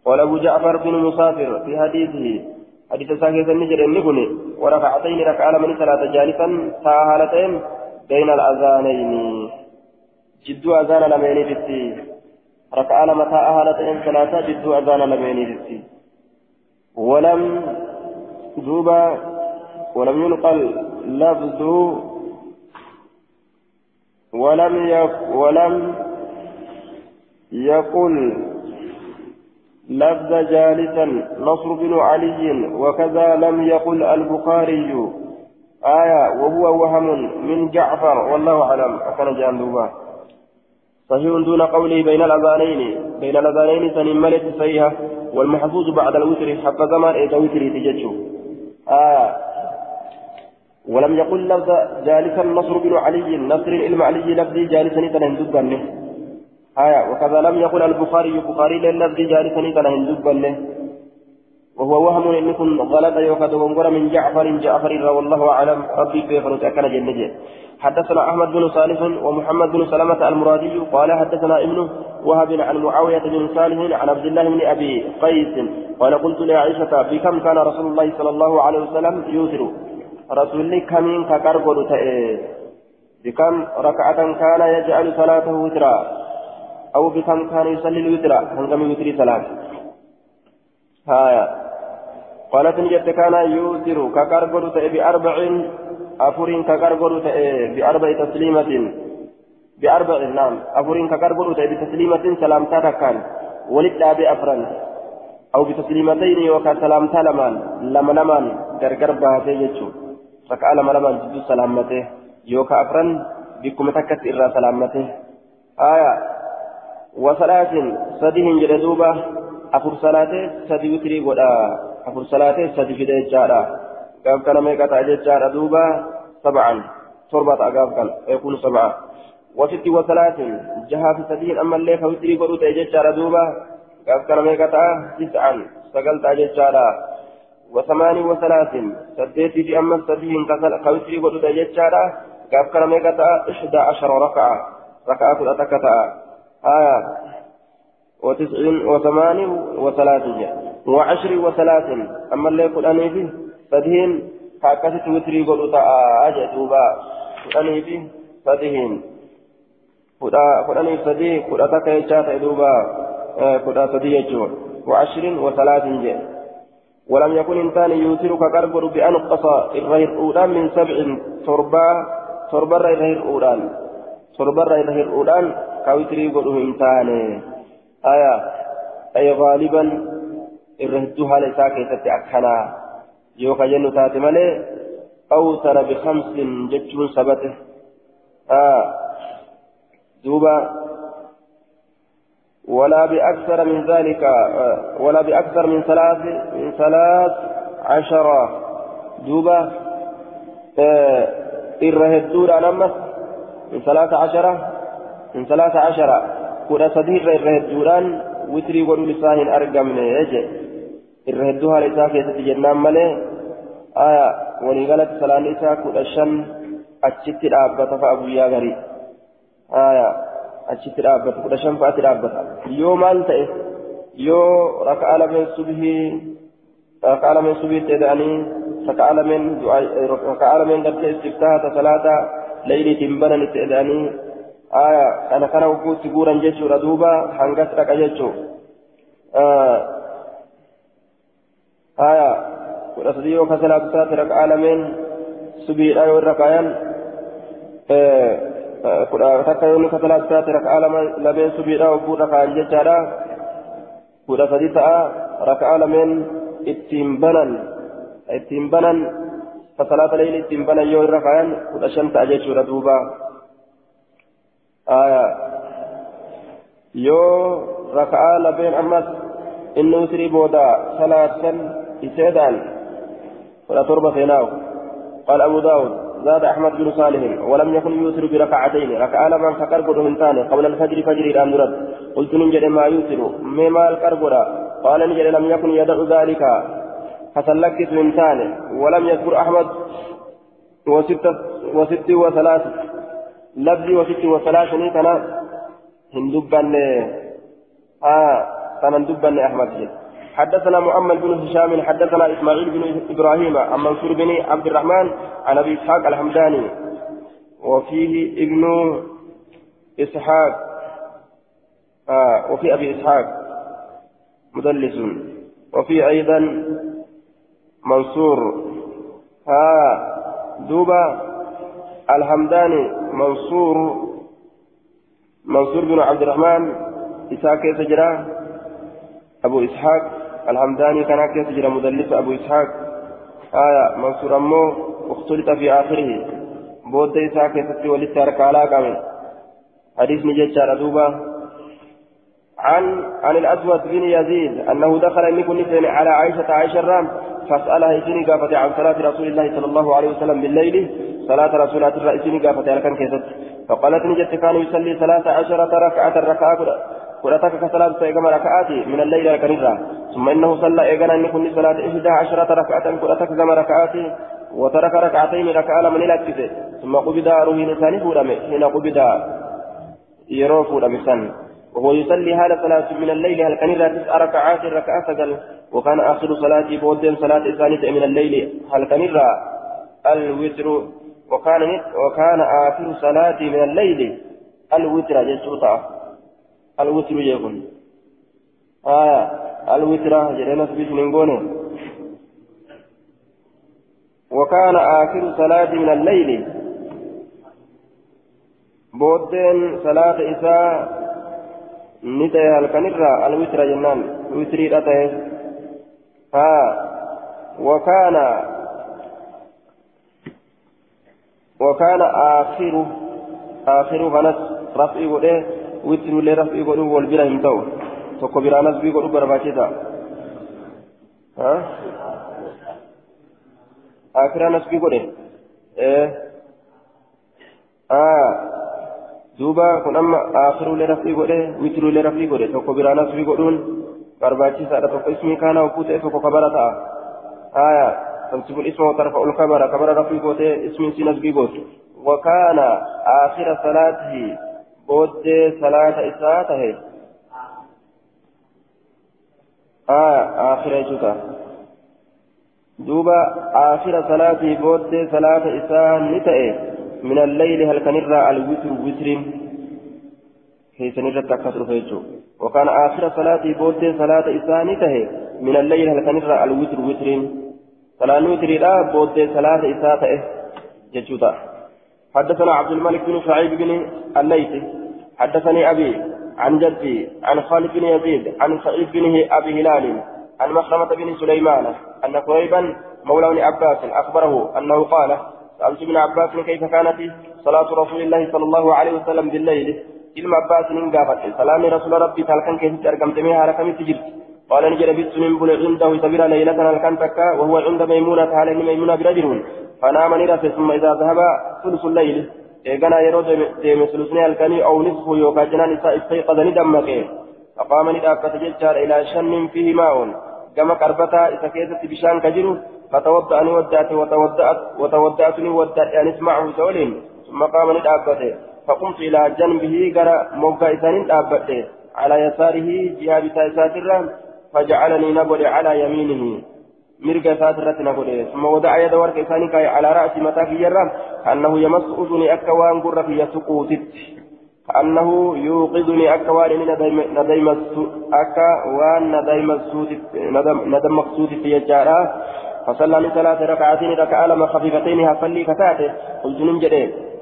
وله جعفر بن مسافر في حديثه حديث ساكت النجر النبني وركعتين ركع لمن ثلاثة جالسا ساهالتين بين الأذانين. جدو أذان لمن في ركع لما تأهلتين ثلاثة جدو أذان لمن في ولم دوبا ولم ينقل لفظ ولم يك ولم يقل لفظ جالسا نصر بن علي وكذا لم يقل البخاري. آية وهو وهم من جعفر والله أعلم. أكن جاندوبا صحيح دون قوله بين الأذانين بين الأذانين سن ملك صحيحة والمحفوظ بعد الوتر حتى زمان إذا وتر تججو. آية ولم يقل لفظ جالسا نصر بن علي نصر العلم علي لفظي جالسا تنهندبنه آية وكذا لم يقل البخاري البخاري للفظ جالسا تنهندبنه وهو وهم إن غلط يوكد وانقر من جعفر جعفر والله أعلم ربي كيف نتأكد جنجي حدثنا أحمد بن صالح ومحمد بن سلمة المرادي قال حدثنا ابنه وهب عن معاوية بن صالح عن عبد الله بن أبي قيس قال قلت لعائشة بكم كان رسول الله صلى الله عليه وسلم يوتر؟ رسول كمين كقرب بكم ركعة كان يجعل صلاته وترا؟ أو بكم كان يصلي الوتر؟ هنگم يوتري صلاة؟ قالت نجت كان يوتر كقرب بأربع أفرين كقرب بأربع تسليمة بأربع نعم أفرين كقرب بتسليمة سلامتا كان ولد بأفران أو بتسليمتين وكا سلامتا لمان لما لمان غرغر بهاتي يجو ركع لما لمان جدو سلامته يوكا أفران بكم تكت إرى سلامته آية وصلاة صديهم جلدوبة أفر صلاة أفر صلاة في دجارة قاب كان ميقات أججارة دوبة سبعا تربة أقاب كان يكون سبعة وست وثلاث جها في صديهم أما اللي فوتري قدوت أججارة دوبة قاب كان ميقات تسعا سقلت أججارة وثمان وثلاث سديتي في أما صديهم كوتري قدوت أججارة قاب كان ميقات إحدى عشر ركعة ركعة أتكتا آية وتسع وثمان وثلاثين وعشر وثلاثين أما اللي أني فيه فدهين فأكست وتري قلوا تعالى دوبا فدهين فيه فدهين فدهين فديه فدتك يجات دوبا فدا فديه جون وعشر وثلاثين جاء ولم يكن إنسان يوتر كقرب بأنقص الرهير أولان من سبع تربا تربا الرهير أولان تربا الرهير أولان كوتري قلوا إنسان آية أي غالبا الرهدها لساكي تتأكنا يوكا جنو تاتي مالي أوتر بخمس جتشون سبته آه دوبا ولا بأكثر من ذلك ولا بأكثر من ثلاث من ثلاث عشرة دوبا آه الرهدون أنمس من ثلاث عشرة من ثلاث عشرة irra irra hedduudhaan je irra hedduu haala isaa keessatti jennaan malee aya waliigalatti salaanni isaa kudha shan achitti dhaabbata fa'a guyyaa garii aya achitti dhaabbata kudha shan fa'atti dhaabbata yoo maal ta'e yoo raka'a lameen subhii raka'a lameen subiitti eda'anii raka'a lameen raka'a lameen gartee istiftaahata salaata layliitiin bananitti eda'anii aya kudha sadii yoo kasalaatu taate raka'aa lameen subiidha yoo irra kaayan kudha takka yoo kasalaatu taate raka'aa lameen subiidha ogguudha kaayan jechaadha kudha sadii ta'a raka'aa lameen ittiin banan ittiin banan kasalaata leeyli ittiin banan yoo irra kaayan kudha shan ta'a jechuudha duuba آية. يو ركعة لبين أمس. إنه سري بودا. صلاة إسيدان. ولا تربة فيناو قال أبو داود. زاد أحمد بن صالح. ولم يكن يوتر بركعتين. ركع لمن كقرب من ثاني. قبل الفجر فجر إلى مرد قلت نجد ما يوتر مما القرب قال نجد لم يكن يدع ذلك. فسلكت من ثاني. ولم يذكر أحمد. وست وست وثلاث لفظي وست وثلاث كان هندبا آه كان هندبا أحمد جد حدثنا محمد بن هشام حدثنا اسماعيل بن إبراهيم عن منصور بن عبد الرحمن عن ابي اسحاق الحمداني وفيه ابن اسحاق آه وفي ابي اسحاق مدلس وفي أيضا منصور ها دوبا الحمداني منصور منصور بن عبد الرحمن إسحاق سجرا أبو إسحاق الحمداني كان كيف جرى مدلس أبو إسحاق. آية منصور أمو اختلط في آخره. بود إسحاق كيف ولدت ركالا كامل حديث نجد دوبا عن عن الأسود بن يزيد أنه دخل من كل على عائشة عائشة الرام. فسألها إسني قافت عن صلاة رسول الله صلى الله عليه وسلم بالليل. صلاة رسول الله إسني قافت على كان كيست. فقالت نجت كان يصلي ثلاث عشرة ركعة ركعة ولتك كصلاة سيقام ركعاتي من الليل الكنيرة ثم إنه صلى إيقنا أن يكون صلاة إحدى عشرة ركعة ولتك كما ركعاتي وترك ركعتين ركعة من الأكسة ثم قبض روحين ثاني فورمه حين قبض يرو فورمه سن. وهو يصلي هذا صلاة من الليل هل كنيرة تسع ركعات ركعة وكان آخر صلاة بودين صلاة الثانية من الليل هل كنيرة الوتر وكان وكان آخر صلاة من الليل الوتر جسوطة الوتر يقول آية الوتر جرينا سبيس نقول وكان آخر صلاة من الليل. بودين صلاة إساء نتاي الكنرة الوتر جنان. وتري ها وكان وكان آخر آخر فنس رفعي وده witirullee rafii godhuu wal bira hin ta'u tokko biraa nasbii godhuu barbaachisa akira nasbii godhe duuba kun amma akirullee rafii godhe witirullee rafii godhe tokko biraa nasbii godhuun barbaachisaadha tokko ismii kaana hogguu ta'e tokko kabara ta'a. Aya تنسب الاسم وترفع الكبر كبر رفيق اسم سنس بيبوت وكان آخر صلاته booddee salaata isaa tahe. آخر جوتا دوبا آخر صلاة بود صلاة إساء نتأي من الليل هل كان الوتر وتر كيف نرى تكسر فيجو وكان آخر صلاة بود صلاة إساء نتأي من الليل هل كان الوتر وتر صلاة نوتر لا booda صلاة isaa تأي جوتا حدثنا عبد الملك بن شعيب بن الليث حدثني أبي عن جدي عن خالد بن يزيد عن سعيد بن أبي هلال عن مخرمة بن سليمان أن قريبا مولى بن عباس أخبره أنه قال سألت ابن عباس كيف كانت صلاة رسول الله صلى الله عليه وسلم بالليل ilma Abbaasiin gaafadhe salaamni rasuula rabbii halkan keessatti argamtee haala kamitti jirti? قال نجد بيت من بن عنده سبيل ليلة الكن تكا وهو عند ميمونة على ميمونة برجل فنام نرس ثم إذا ذهب ثلث الليل إيقنا يرو ديم سلسني الكني أو نصفه يوكا جنان إساء استيقظني دمك فقام نداكة ججار إلى شن فيه ماء كما كربتا إذا كيست بشان كجر فتوضأني ودأت وتوضأت وتوضأتني ودأت أن اسمعه سولين ثم قام نداكة فقمت إلى جنبه قرى موقع إسان دابته على يساره بتايسات الرام فجعلني نبل على يمينه. مرقى ساترة نقول ثم وضع يد كاي على رأس متاك يرام كأنه يمس أذني أكوان قر في سقوطت كأنه يوقظني أكوان نديم أكوان ندم مقصود في يجارة فصلى من ثلاث ركعتين ركع لما خفيفتين هفلي كتاته. قلت نمجد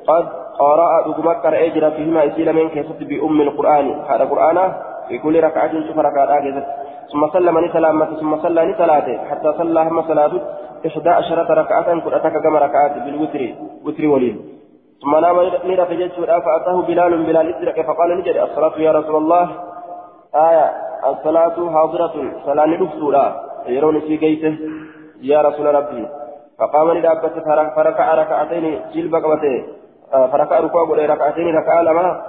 قد قرأ دقمك أجر فيهما إسيل من كيست بأم القرآن هذا قرآن في كل ركعة شوف ركعات ثم سلم نسلامة ثم صلى نسلاته حتى صلى هم صلاته إحدى عشرة ركعة كرتك كما ركعات بالوتر وتر وليد ثم نام نرى جيش فأتاه بلال بلال إدرك فقال نجد الصلاة يا رسول الله آية الصلاة حاضرة صلاة نفسه لا يرون في جيشه يا رسول ربي فقام لدابة فركع ركعتين جلب قبته فركع ركوع ركعتين ركع لما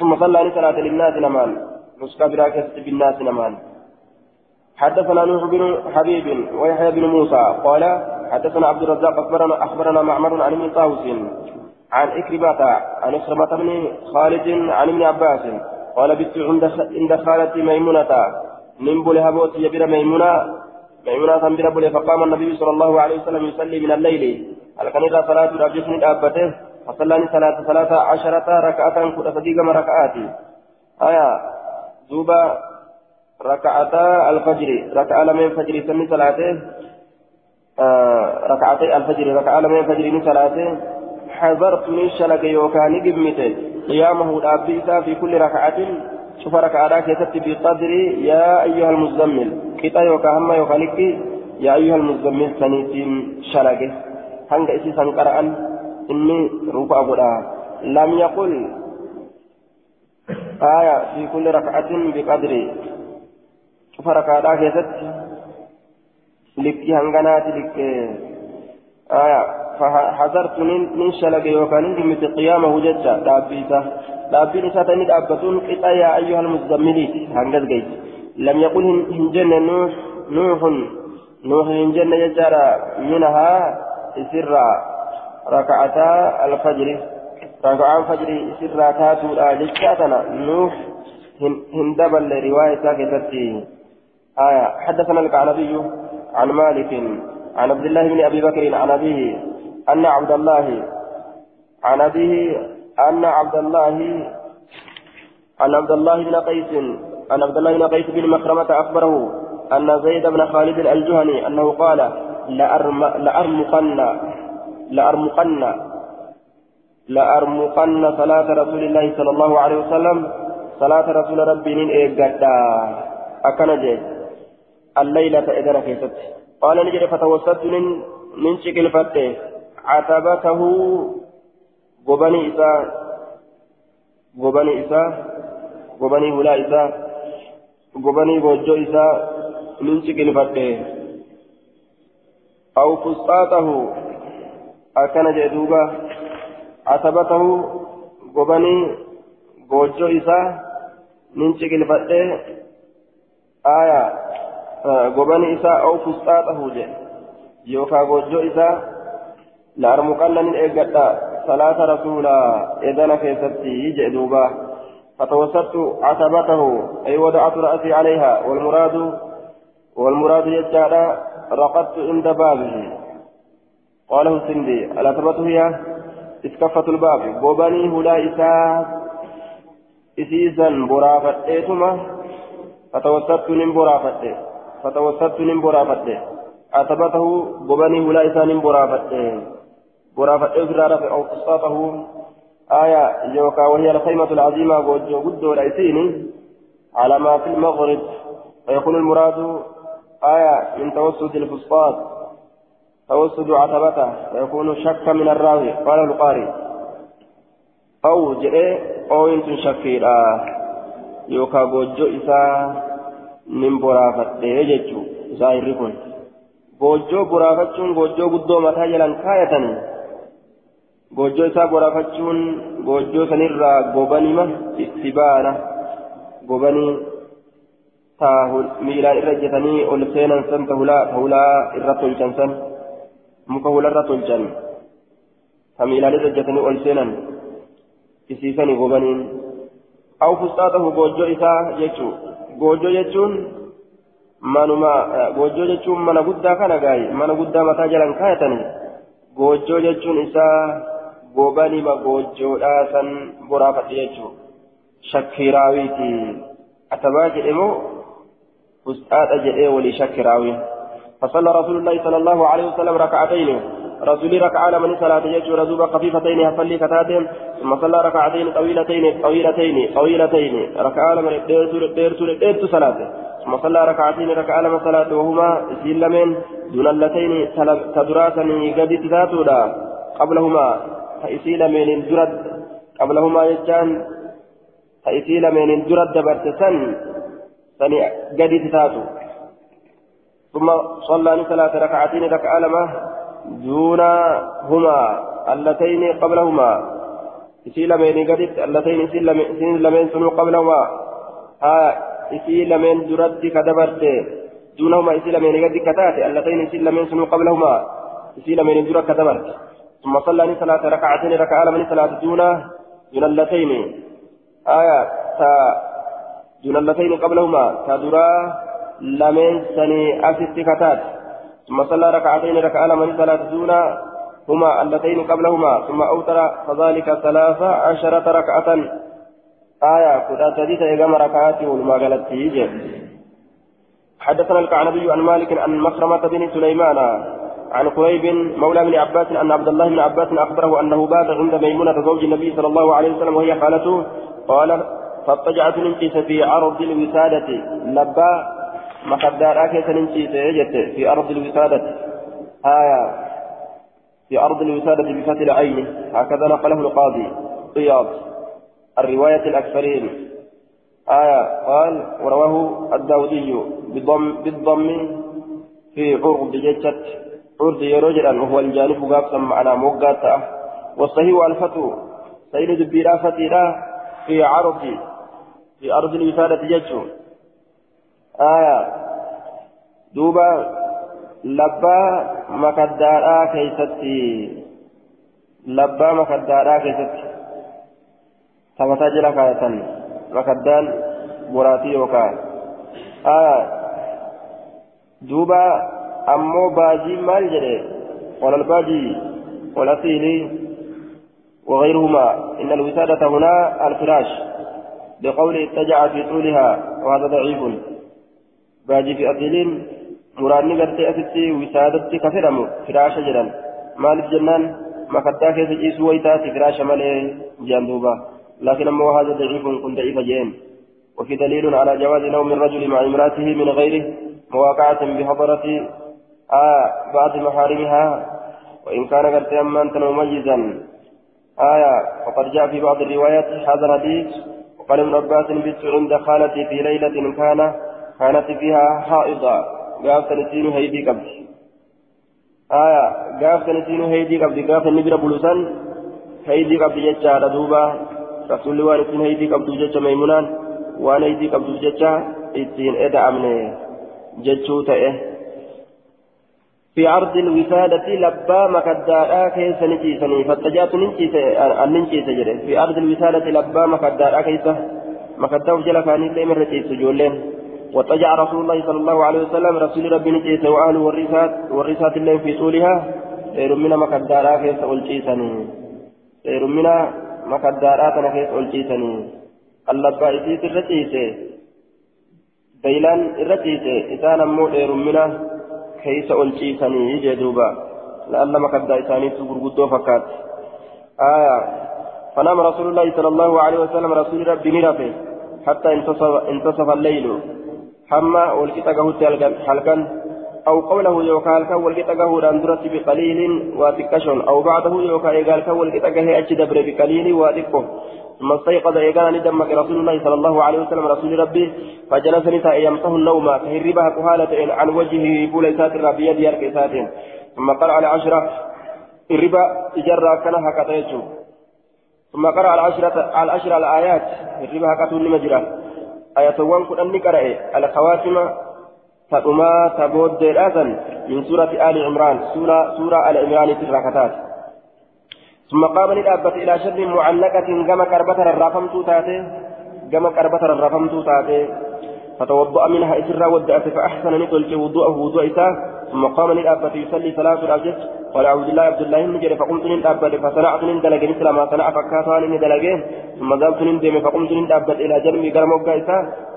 ثم صلى صلاة للناس نمان نسكى براكة بالناس نمان حدثنا نوح بن حبيب ويحيى بن موسى قال حدثنا عبد الرزاق أخبرنا أخبرنا معمر عن ابن طاووس عن إكرمة عن إكرمة بن خالد عن ابن عباس قال بت عند خالتي ميمونة. من بول هبوت يبر ميمونة. ميمونة بول فقام النبي صلى الله عليه وسلم يصلي من الليل. هل كان إذا صلاة الأبجسن أبته فصلى صلاة ثلاثة عشرة ركعة كنت صديق ركعات آية دوبا ركعتا الفجر. ركعة لمن فجر سن صلاته. آه ركعتي الفجر. ركعة لمن فجر صلاته. حذرت من شلق يوكاني قمته قيامه الأبيسا في كل ركعة. شوف ركعة كتبت بقدر يا أيها المزمل. كتا يوكا هم يوكانيك يا أيها المزمل سنيتين شلقه. هنگ إسي سنقرأ إني ركوع قرآن لم يقل آية في كل ركعة بقدر شوف ركعة كتبت لكي هنغنات لك آية فحذرت من شلق يوكان دمت قيامه ججا دابيسا دابين ساتني دابتون قطع يا أيها المزملين هنجز جيد لم يقل هنجن نوح نوح نوح هنجن يجارا منها سرا ركعتا الفجر. ركعة الفجر سرا تاتو ججاتنا نوح هندبل رواية كتبتي آية. حدثنا الكعنبي عن مالك عن عبد الله بن أبي بكر عن أبيه أن عبد الله عن أبيه أن عبد الله عن عبد الله بن قيس أن عبد الله بن قيس بن مخرمة أخبره أن زيد بن خالد الجهني أنه قال لأرم لأرمقن لأرمقن لأرمقن صلاة رسول الله صلى الله عليه وسلم. صلاة رسول ربي من إيقادا. أكنجي الليلة إذن كيست. قال نجري فتوسطت من شكل فتح عتبته غبني إساء غبني إساء غبني ولا إساء غبني بوجو إساء من شكل فتح أو فسطاته أكن جدوبا عتبته غبني بوجو إساء من شكل فتح آية غبني إساء أو فسطاته جي يوكا بوجو إساء لأرمقن من إيقاتا صلاة رسولا إذن كيستي جئدوبا فتوسطت عتبته أي وضعت رأسي عليها والمراد والمراد يجعل رقدت عند بابه قاله السندي العتبة هي إسكفة الباب. بوباني هلا إساء إسيسا برافة فتوسطت من برافة فتوسطت من برافة عتبته بوباني هلا إساء من برافة ورافع إفرار أو قصاته آية يوكا وهي الخيمة العظيمة وجو العيسين على ما في المغرب. فيكون المراد آية من توسد الفسطاط توسد عتبته فيكون شك من الراوي قال القاري أو جئ أو إنت شكيرا يوكا وجو إسا من برافة يجتشو زائر كن guddoo mataa jalan kaayatanii goojjoo isaa boraafachuun goojjoo sanirraa gobanima itti baana gobanii taa miilaan irra ejjetanii ol seenan san tahulaa irra tolchan san muka hularra tolchan irra ejjetanii ol seenan isiisanii gobaniin aw fusxaatahu goojjoo isaa jechuu goojjoo jechuun manuma goojjoo jechuun mana guddaa kana gaayi mana guddaa mataa jalan kaayatanii goojjoo jechuun isaa gobanima goojjoodhaa san boraafadhe jechuun shakkiraawiiti atabaa jedhe moo fusxaadha jedhee walii shakkiraawiin فصلى رسول الله صلى الله عليه وسلم ركعتين. رسول ركع لمن صلاة يجور رزوبا خفيفتين هفلي كتاتين ثم صلى ركعتين طويلتين طويلتين طويلتين. ركع لمن ديرتو ديرتو صلاته. ثم صلى ركعتين ركع لمن صلاة وهما سلمين دون اللتين تدراسا قد تاتو قبلهما فإسي لمن درد قبلهما يجان فإسي لمن درد دبرت سن قد تاتو ثم صلى صلاة ركعتين ركع لما دونهما اللتين قبلهما. إسي لمن قدت اللتين إسي لمن سنو قبلهما. ها إسي درد كدبرت. دونهما إسي قدت كتات اللتين إسي لمن سنو قبلهما. إسي درد كدبرت. ثم صلى صلاة ركعتين ركعة لمن صلاة دون دون اللتين. آية دون اللتين قبلهما تدرا لمن سني أسست كتات ثم صلى ركعتين ركعة لمن صلاة دون هما اللتين قبلهما ثم أوتر فذلك ثلاث عشرة ركعة آية كذا تديت إقام ركعات والما قالت حدثنا الكعنبي عن مالك عن مخرمة بن سليمان عن قريب مولى بن عباس أن عبد الله بن عباس أخبره أنه بات عند ميمونة زوج النبي صلى الله عليه وسلم وهي خالته قال فاضطجعت ننكس في عرض الوسادة لبى مقدار آكيس ننكس في أرض الوسادة. آية. في أرض الوسادة بفتح العين. هكذا نقله القاضي. رياض الرواية الأكثرين. آية. قال ورواه الداودي بالضم, بالضم في عرض جتت عرض يرجل وهو الجانب قابسا معنا موقاتا والصحيح الفتو سيد الدبيرا فتيرا في عرض في أرض الوسادة جتشو آية دوبا labbaa makaddaadhaa keeysatti labbaa makaddaadhaa keessatti taphataa jira kaayatan makaddaan boraatii yookaan duuba ammoo baajii maal jedhe walalbaajii والأصيل وغيرهما إن الوسادة هنا الفراش بقول اتجع في طولها وهذا ضعيف باجي في أصيل muraadni gartee asitti wisaadatti ka fedhamu firaasha jedhan. Maaliif jennaan? Makaddaa keessa ciisuu wayitaati firaasha malee jaan duuba. لكن أما هذا ضعيف كن ضعيف جين وفي دليل على جواز نوم الرجل مع امرأته من غيره مواقعة بحضرة آه بعض محارمها وإن كان قد أما أنت مميزا آية وقد جاء في بعض الروايات هذا الحديث وقال ابن عباس بت عند خالتي في ليلة كان كانت فيها حائضة gaaf sanittiinu heydii qabdi aya gaaf sanittiinu heydii qabdi gaaf inni bira bulusan heydii qabdi jechaadha duuba rasulli waan ittiin heydii qabduuf jecha maymunaan waan heydii qabduuf jecha ittiin eda'amne jechuu ta'e في عرض الوسادة لبا مكدارا كيس نجيسني فاتجات ننجيس الننجيس جري في عرض الوسادة لبا مكدارا كيس مكداو جلا كان يلي من رجيس جولين واتجع رسول الله صلى الله عليه وسلم رسول ربي نجيس وأهله والرسات والرسات الليل في طولها من مكدارا كيس ألجيسني خير من مكدارات كيس ألجيسني اللبا إسيس الرجيس بيلان الرجيس إسانا مو من كيس ألجيسني يجي دوبا. لأن مكدا إساني تغرقدو فكات آية. فنام رسول الله صلى الله عليه وسلم رسول ربي نرفه. حتى انتصف, انتصف الليل. حما والكتاكه حلقا أو قوله يوكا هلكا والكتاكه داندرت بقليل واتكشن أو بعده يوكا إيقالكا والكتاكه أجدبر بقليل واتكه ثم استيقظ إيقان ندمك رسول الله صلى الله عليه وسلم رسول ربي فجلس نساء يمسه النوم فهربها كهالة عن وجهه فول ساتر بيد يرك ساتر ثم قرأ العشرة الربا إجرى كنها كتيجو ثم قرأ العشرة العشر الآيات الربا كتون مجرى آياتوان كن قرأ الخواتم تأما تبود الأذن من سورة آل عمران سورة سورة آل عمران في الركعات ثم قام للأبة إلى شر معلقة كما كربة الرافمت تاتي كما كربة الرافمت تاتي فتوضأ منها إسرا ودأت فأحسن نقل وضوءه وضوء إساه ثم قام للأبة يصلي ثلاث الأجج قال عبد الله عبد الله بن فقمت من أبد فصنعت دلق مثل ما صنع فكاتها دلقين ثم ذهبت من دم فقمت أبد إلى جنبي قال موقع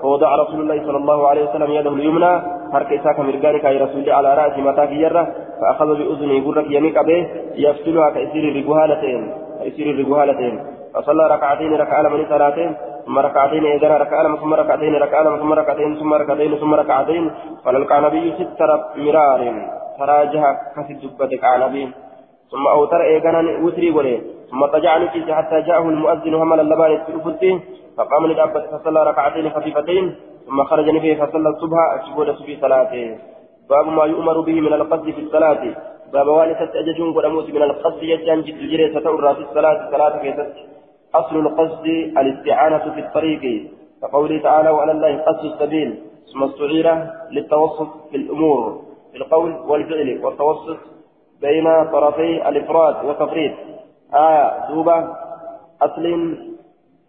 فوضع رسول الله صلى الله عليه وسلم يده اليمنى. حرك إساه كمرقانك يا رسول على رأس متاك يره فأخذ بأذنه يقرك يميك به يفتلها كأسير الرجوهالتين. كأسير الرجوهالتين. فصلى ركعتين ركع من صلاتين. ثم ركعتين إذا ركع ثم ركعتين ركع ثم ركعتين ثم ركعتين ثم ركعتين. فلقى النبي ست مرار فراجها كسد دبتك على نبي. ثم أوتر إيقانا وتري ولي ثم طجع نكيس حتى جاءه المؤذن همل اللبان السلوفتين فقام للأبد فصلى ركعتين خفيفتين. ثم خرج نبيه فصلى الصبح أشبه سبي صلاته. باب ما يؤمر به من القصد في الصلاة. باب والدة أججون قدموت من القصد يجان جد جريسة تورى في الصلاة. صلاة كيست أصل القصد الاستعانة في الطريق كقوله تعالى وعلى الله قصد السبيل. ثم استعير للتوسط في الأمور في القول والفعل والتوسط بين طرفي الإفراد والتفريط آية دوبة أصل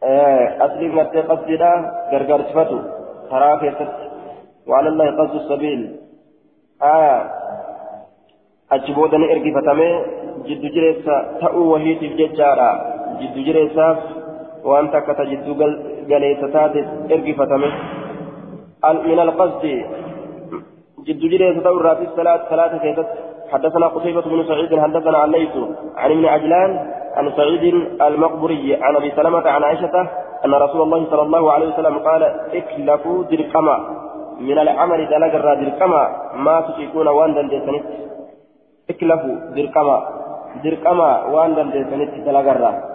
آه أصل مرتي قصدنا غرغر صفته. كيست وعلى الله قصد السبيل. آية achi booda ni ergifatame jiddu jireessa ta'uu wahiitiif wanta akka ta jiddu galeessa taate ergifatame. من القصد جد جريس دور في الصلاة صلاة كيست حدثنا قتيبة بن سعيد حدثنا عن ليث عن ابن عجلان عن سعيد المقبري عن ابي سلمة عن عائشة أن رسول الله صلى الله عليه وسلم قال اكلفوا دركما من العمل دلق الرا ما تشيكون وان دندسنت اكلفوا درقما درقما وان دندسنت دلغرا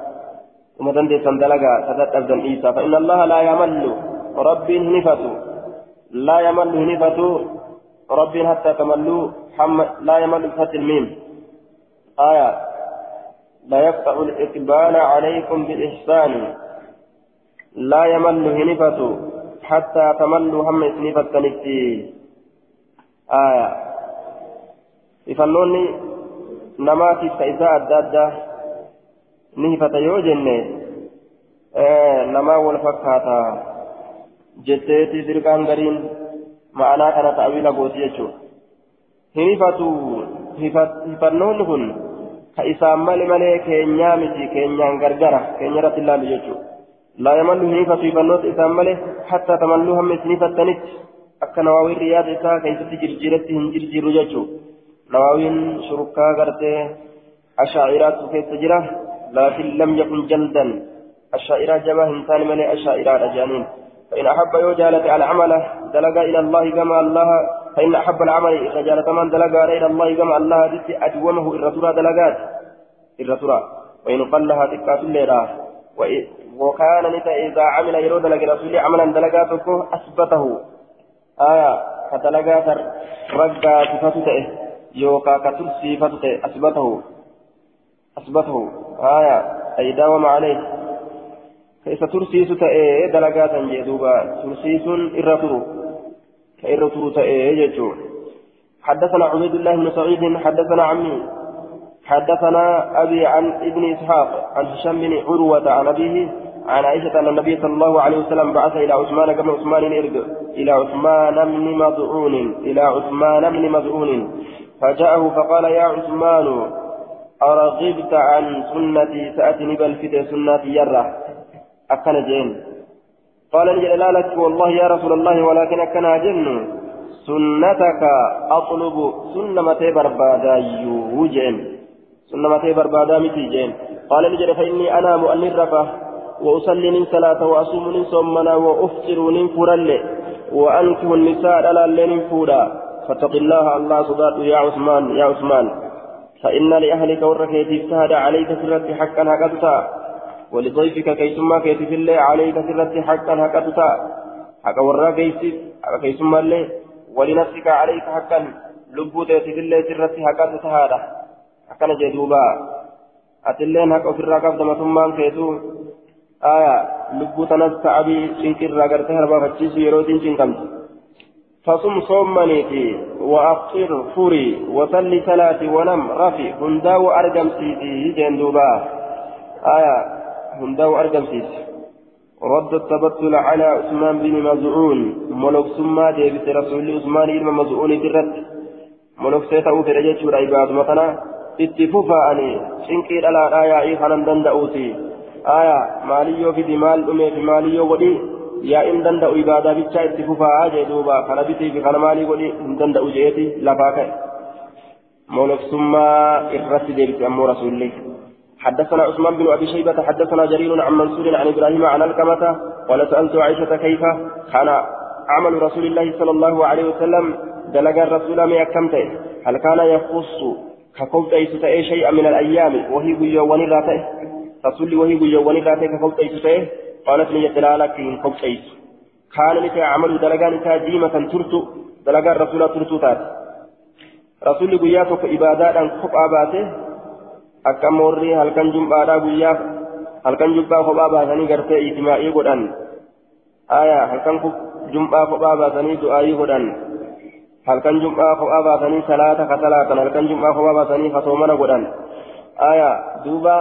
وما دندسن دلغا تتدبدن عيسى فإن الله لا يمل رب هنفته لا يمل هنفته رب حتى تملوا لا يمل بفتح الميم. آية. لا يقطع الإقبال عليكم بالإحسان لا يمل هنفته حتى تملوا هم سنفة آية. ifannoonni namaatiif ta isaa adda addaa ni hifata yoo jenne namaa wal fakkaata jetteeti dirqaan gariin ma'anaa kana ta'awila gooti jechuudha hin hifatu hifannoonni kun ka isaan male malee keenyaa miti keenyaan gargara keenya irratti ilaalu jechuudha لا يمل هنيفة في بنوت إسام مله حتى تملوها من سنيفة تنت أكنا واوير رياض إساء كيف تجرجرت هنجر جيرو جاتشو نواوين شركا غرتي أشاعرات كيف تجرى لكن لم يكن جلدا. الشاعرات جبه إنسان من الشاعرات أجانين فإن أحب يوجالة على عمله دلقا إلى الله كما الله. فإن أحب العمل إذا جالت من دلقا إلى الله كما الله. دت أدومه إرترى دلقات. إرترى وإن قلها تكات الليلة. وكان نتا إذا عمل يرود لك رسول عملا دلقاتك أثبته. آية كدلقات رقا صفته يوكا كترسي فتته أثبته. أثبته. آية. أي داوم عليه. كيف ترسيس تأي؟ دلقات جدوبا ترسيس إرتر كإرتر تأي جدو حدثنا عبيد الله بن سعيد حدثنا عمي. حدثنا أبي عن ابن إسحاق عن هشام بن عروة عن أبيه عن عائشة أن النبي صلى الله عليه وسلم بعث إلى عثمان كما عثمان إرجع إلى عثمان بن مضعون إلى عثمان بن مضعون. فجاءه فقال يا عثمان أرغبت عن سنتي سأتني بالفتى سنتي يرى. أكن جين قال نجد لا لك والله يا رسول الله ولكن أكن جن. سنتك أطلب. سنة بربادا يوجين سنة بربادا متي جين قال نجد فإني أنام أن الرفة وأصلي من صلاة وأصوم من صومنا وأفطر من فرل. وأنكه النساء على الليل فودا. فاتق الله الله صدات يا عثمان يا عثمان. فإن لأهلك وركيت اجتهد عليك سرت حقا هكذا. ولضيفك كيسما كيت في الله عليك سرت حقا هكذا. حق ورا كيسما الله ولنفسك عليك حقا. لبوت في الله سرت هكذا هذا حقا جدوبا. أتلين حق في الرقاب دمتمان كيتو. آية لبوت نستعبي شنكر راقرتها ربا فتشيس يروتين شنكمت فصم صومنيتي وأفطر فري وصلي صلاتي ونم رفي. هنداو أرجم سيدي جندوبا آية هنداو أرجم سيدي رد التبتل على عثمان بن مزعون. ملوك سما ديبت رسول عثمان بن مزعون درت ملوك سيتاو في رجل شورا عباد اتفوفا أني شنكي على آية إيخانا دندأوتي. آية ماليو في دمال أمي في ماليو ودي. Yaa in danda'u ibaadaa bichaa itti fufaa jee duuba kana bitii fi kana maalii godhi hin danda'u jeeti lafaa ka'e. إرت ديبت أمو رسول الله حدثنا عثمان بن أبي شيبة حدثنا جرير عن منصور عن إبراهيم عن الكمة قال سألت عائشة كيف كان عمل رسول الله صلى الله عليه وسلم دلق الرسول ما يكمته هل كان يخص أيسة شيئا من الأيام وهي بيوان راته رسول وهي راته كقبت أيسة قالت لي دلالك إن قبت أيسة كان لك عمل دلقان تاجيمة ترتو دلق الرسول ترتو تات rasuulli guyyaa tokko ibaadaadhaan kophaa baate akka morrii halkan jum'aadhaa guyyaa halkan jum'aa kophaa baasanii gartee ijtimaa'ii godhan aya halkan jum'aa kophaa baasanii du'aayii godhan halkan jum'aa kophaa baasanii salaata ka salaatan halkan jum'aa kophaa baasanii hasoomana godhan aya duuba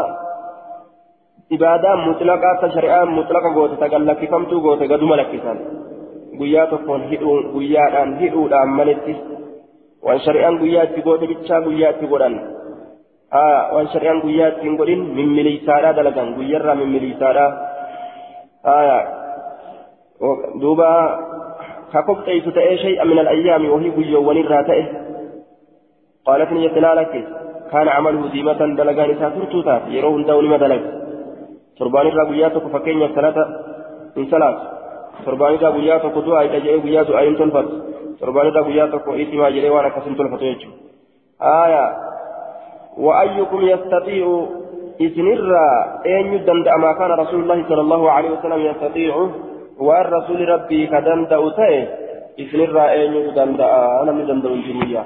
ibaadaan mutlaqaa ta shari'aan mutlaqa goote ta gallakkifamtuu goote gaduma lakkisan guyyaa tokkoon hidhuun guyyaadhaan hidhuudhaan malitti waan shari'aan guyyaa itti goote bichaa guyyaa itti godhan waan shari'aan guyyaa itti hin godhin mimmiliisaadhaa dalagan guyyarraa mimmiliisaadhaa haa duuba ka qopheessu ta'ee shay'a min al-ayyaami wahii guyyoowwan irraa ta'e qaalat ni jette laalakki kaana camaluhu diimatan dalagaan isaa turtuu taate yeroo hundaa nima dalaga torbaan irraa guyyaa tokko fakkeenyaaf salata hin salaatu torbaan irraa guyyaa tokko du'aa hidha jedhee guyyaa du'aa hin tolfatu torbaan irraa guyyaa tokko itimaa jedhee waan akkas hin tolfatu jechuudha aya وأيكم يستطيع إسنرا أن يدندأ ما كان رسول الله صلى الله عليه وسلم يستطيع والرسول ربي كدندأ تأه إسنرا أن يدندأ أنا مدندأ الجنية